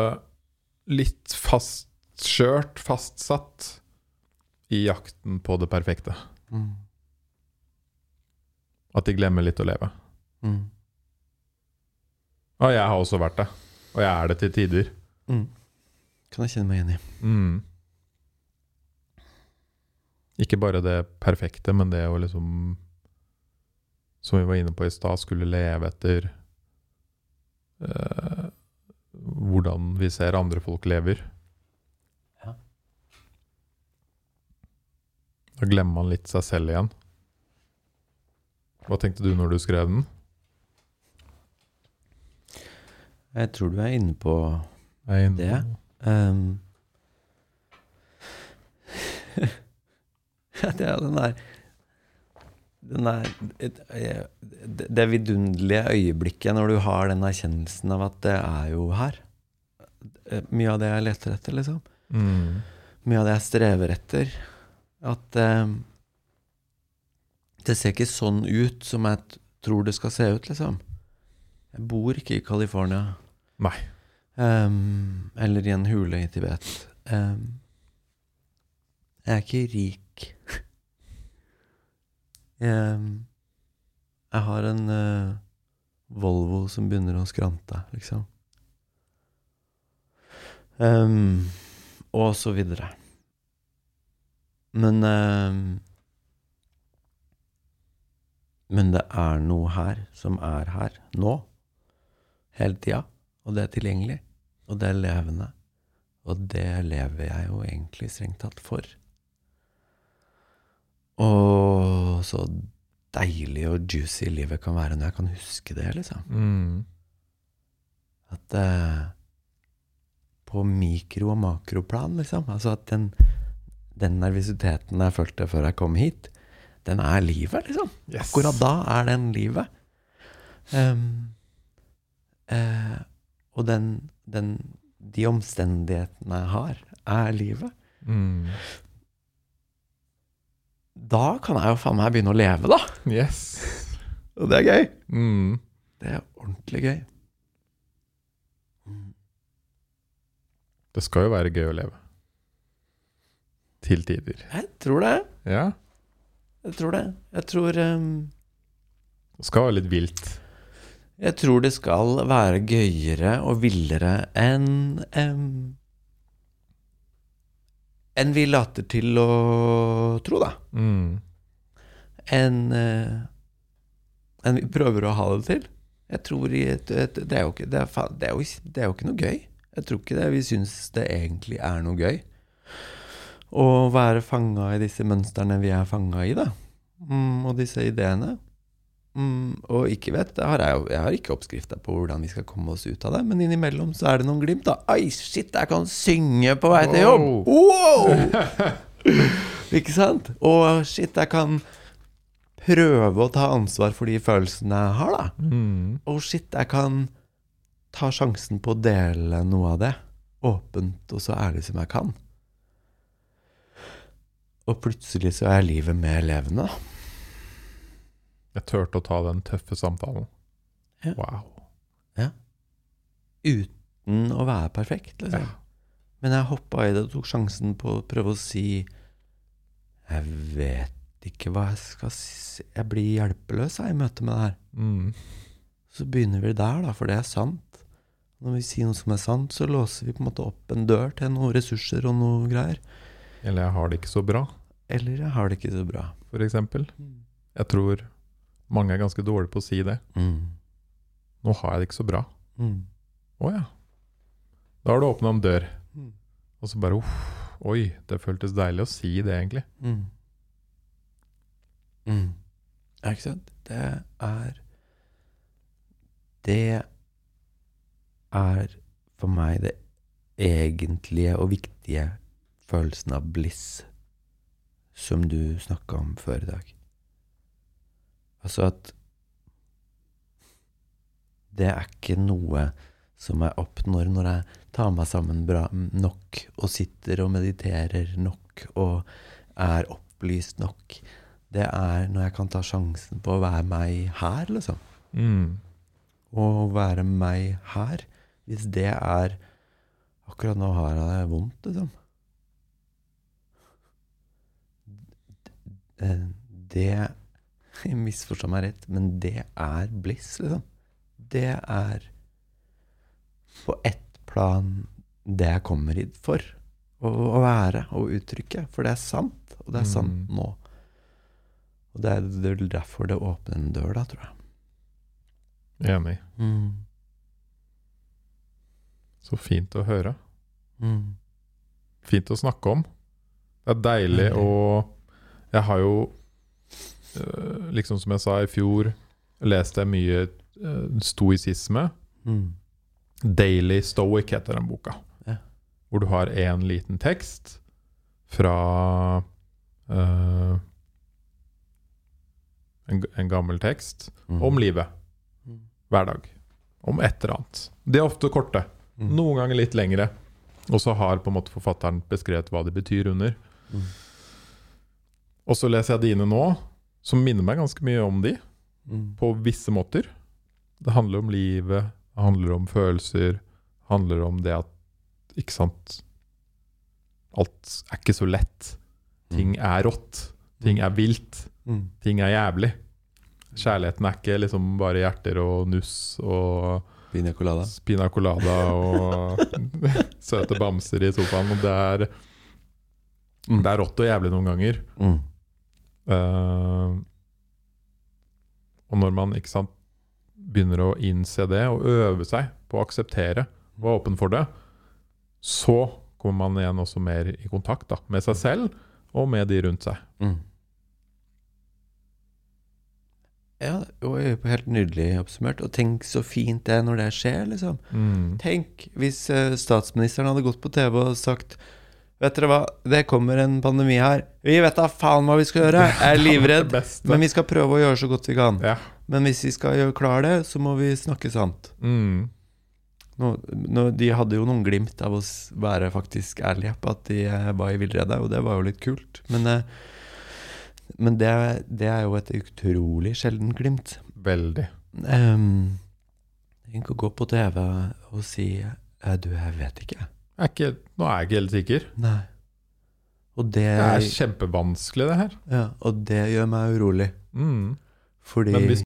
litt fastkjørt, fastsatt, i jakten på det perfekte. Mm. At de glemmer litt å leve. Mm. Og jeg har også vært det. Og jeg er det til tider. Mm. Kan jeg kjenne meg igjen i. Mm. Ikke bare det perfekte, men det å liksom Som vi var inne på i stad, skulle leve etter eh, hvordan vi ser andre folk lever. Ja. Da glemmer man litt seg selv igjen. Hva tenkte du når du skrev den? Jeg tror du er inne på er inne Det? på- Um, [laughs] det er den der den der, det, det vidunderlige øyeblikket når du har den erkjennelsen av at det er jo her. Mye av det jeg leter etter, liksom. Mm. Mye av det jeg strever etter. At eh, det ser ikke sånn ut som jeg tror det skal se ut, liksom. Jeg bor ikke i California. Nei. Um, eller i en hule i Tibet. Um, jeg er ikke rik. [laughs] Ehm, jeg har en uh, Volvo som begynner å skrante, liksom. Um, og så videre. Men Men det er noe her som er her nå. Hele tida. Og det er tilgjengelig. Og det er levende. Og det lever jeg jo egentlig strengt tatt for. Og så deilig og juicy livet kan være når jeg kan huske det, liksom. Mm. At eh, På mikro- og makroplan, liksom. Altså at den, den nervøsiteten jeg følte før jeg kom hit, den er livet, liksom. Yes. Akkurat da er den livet. Um, uh, og den, den, de omstendighetene jeg har, er livet. Mm. Da kan jeg jo faen meg begynne å leve, da! Yes. Og det er gøy. Mm. Det er ordentlig gøy. Det skal jo være gøy å leve. Til tider. Jeg tror det. Ja. Jeg tror det. Jeg tror um, Det skal være litt vilt. Jeg tror det skal være gøyere og villere enn um, enn vi later til å tro, da. Mm. Enn uh, enn vi prøver å ha det til. Jeg tror i et, et, det, er jo ikke, det, er, det, er jo, det er jo ikke noe gøy. Jeg tror ikke det vi syns det egentlig er noe gøy. Å være fanga i disse mønstrene vi er fanga i, da. Mm, og disse ideene. Mm, og ikke vet, det har jeg, jeg har ikke oppskrifta på hvordan vi skal komme oss ut av det, men innimellom så er det noen glimt, da. Oi, shit, jeg kan synge på vei til jobb! Wow! [laughs] ikke sant? Og shit, jeg kan prøve å ta ansvar for de følelsene jeg har, da. Mm. Og shit, jeg kan ta sjansen på å dele noe av det. Åpent og så ærlig som jeg kan. Og plutselig så er livet mer levende. Jeg turte å ta den tøffe samtalen. Ja. Wow. Uten å være perfekt, liksom. Ja. Men jeg hoppa i det og tok sjansen på å prøve å si Jeg vet ikke hva jeg skal si Jeg blir hjelpeløs jeg, i møte med det her. Mm. Så begynner vi der, da, for det er sant. Når vi sier noe som er sant, så låser vi på en måte opp en dør til noen ressurser og noe greier. Eller jeg har det ikke så bra, Eller jeg har det ikke så bra. for eksempel. Jeg tror mange er ganske dårlige på å si det. Mm. Nå har jeg det ikke så bra. Mm. Å ja. Da har du åpna en dør. Mm. Og så bare uff, oi, det føltes deilig å si det, egentlig. Mm. Mm. Ja, ikke sant? Det er Det er for meg det egentlige og viktige følelsen av bliss som du snakka om før i dag. Altså at det er ikke noe som jeg oppnår når jeg tar meg sammen bra nok og sitter og mediterer nok og er opplyst nok. Det er når jeg kan ta sjansen på å være meg her, liksom. Mm. Å være meg her. Hvis det er Akkurat nå har jeg det vondt, liksom. Det [laughs] Misforstå meg rett, men det er bliss, liksom. Det er på ett plan det jeg kommer hit for. Å, å være og uttrykke. For det er sant, og det er sant Mm. nå. Og det er, er derfor det åpner en dør, da, tror jeg. Enig. Mm. Så fint å høre. Mm. Fint å snakke om. Det er deilig å Jeg har jo, øh, liksom som jeg sa i fjor, leste jeg mye øh, stoisisme. Mm. Daily Stoic heter den boka. Ja. Hvor du har én liten tekst fra uh, en, en gammel tekst Mm. om livet Mm. hver dag. Om et eller annet. De er ofte korte. Mm. Noen ganger litt lengre. Og så har på en måte forfatteren beskrevet hva de betyr under. Mm. Og så leser jeg dine nå, som minner meg ganske mye om de, Mm. på visse måter. Det handler om livet, det handler om følelser, det handler om det at Ikke sant Alt er ikke så lett. Ting er rått. Ting er vilt. Mm. Ting er jævlig. Kjærligheten er ikke liksom bare hjerter og nuss og Pina colada. Pina colada og [laughs] søte bamser i sofaen. Og det er, Mm. det er rått og jævlig noen ganger. Mm. Eh, og når man ikke sant, begynner å innse det og øve seg på å akseptere og være åpen for det, så kommer man igjen også mer i kontakt da, med seg selv og med de rundt seg. Mm. Ja, var helt nydelig oppsummert. Og tenk så fint det er når det skjer, liksom. Mm. Tenk hvis eh, statsministeren hadde gått på TV og sagt Vet dere hva, det kommer en pandemi her. Vi vet da faen hva vi skal gjøre. Jeg er livredd. Men vi skal prøve å gjøre så godt vi kan. Ja. Men hvis vi skal gjøre klar det, så må vi snakke sant. Mm. Nå, nå, de hadde jo noen glimt av å være faktisk ærlige på at de eh, var i villrede, og det var jo litt kult. Men, eh, men det, det er jo et utrolig sjelden glimt. Veldig. Um, tenk å gå på TV og si Du, jeg vet ikke. Er ikke, nå er jeg ikke helt sikker. Nei. Og det, Det er kjempevanskelig, det her. ja, og det gjør meg urolig. Mm. Fordi Men hvis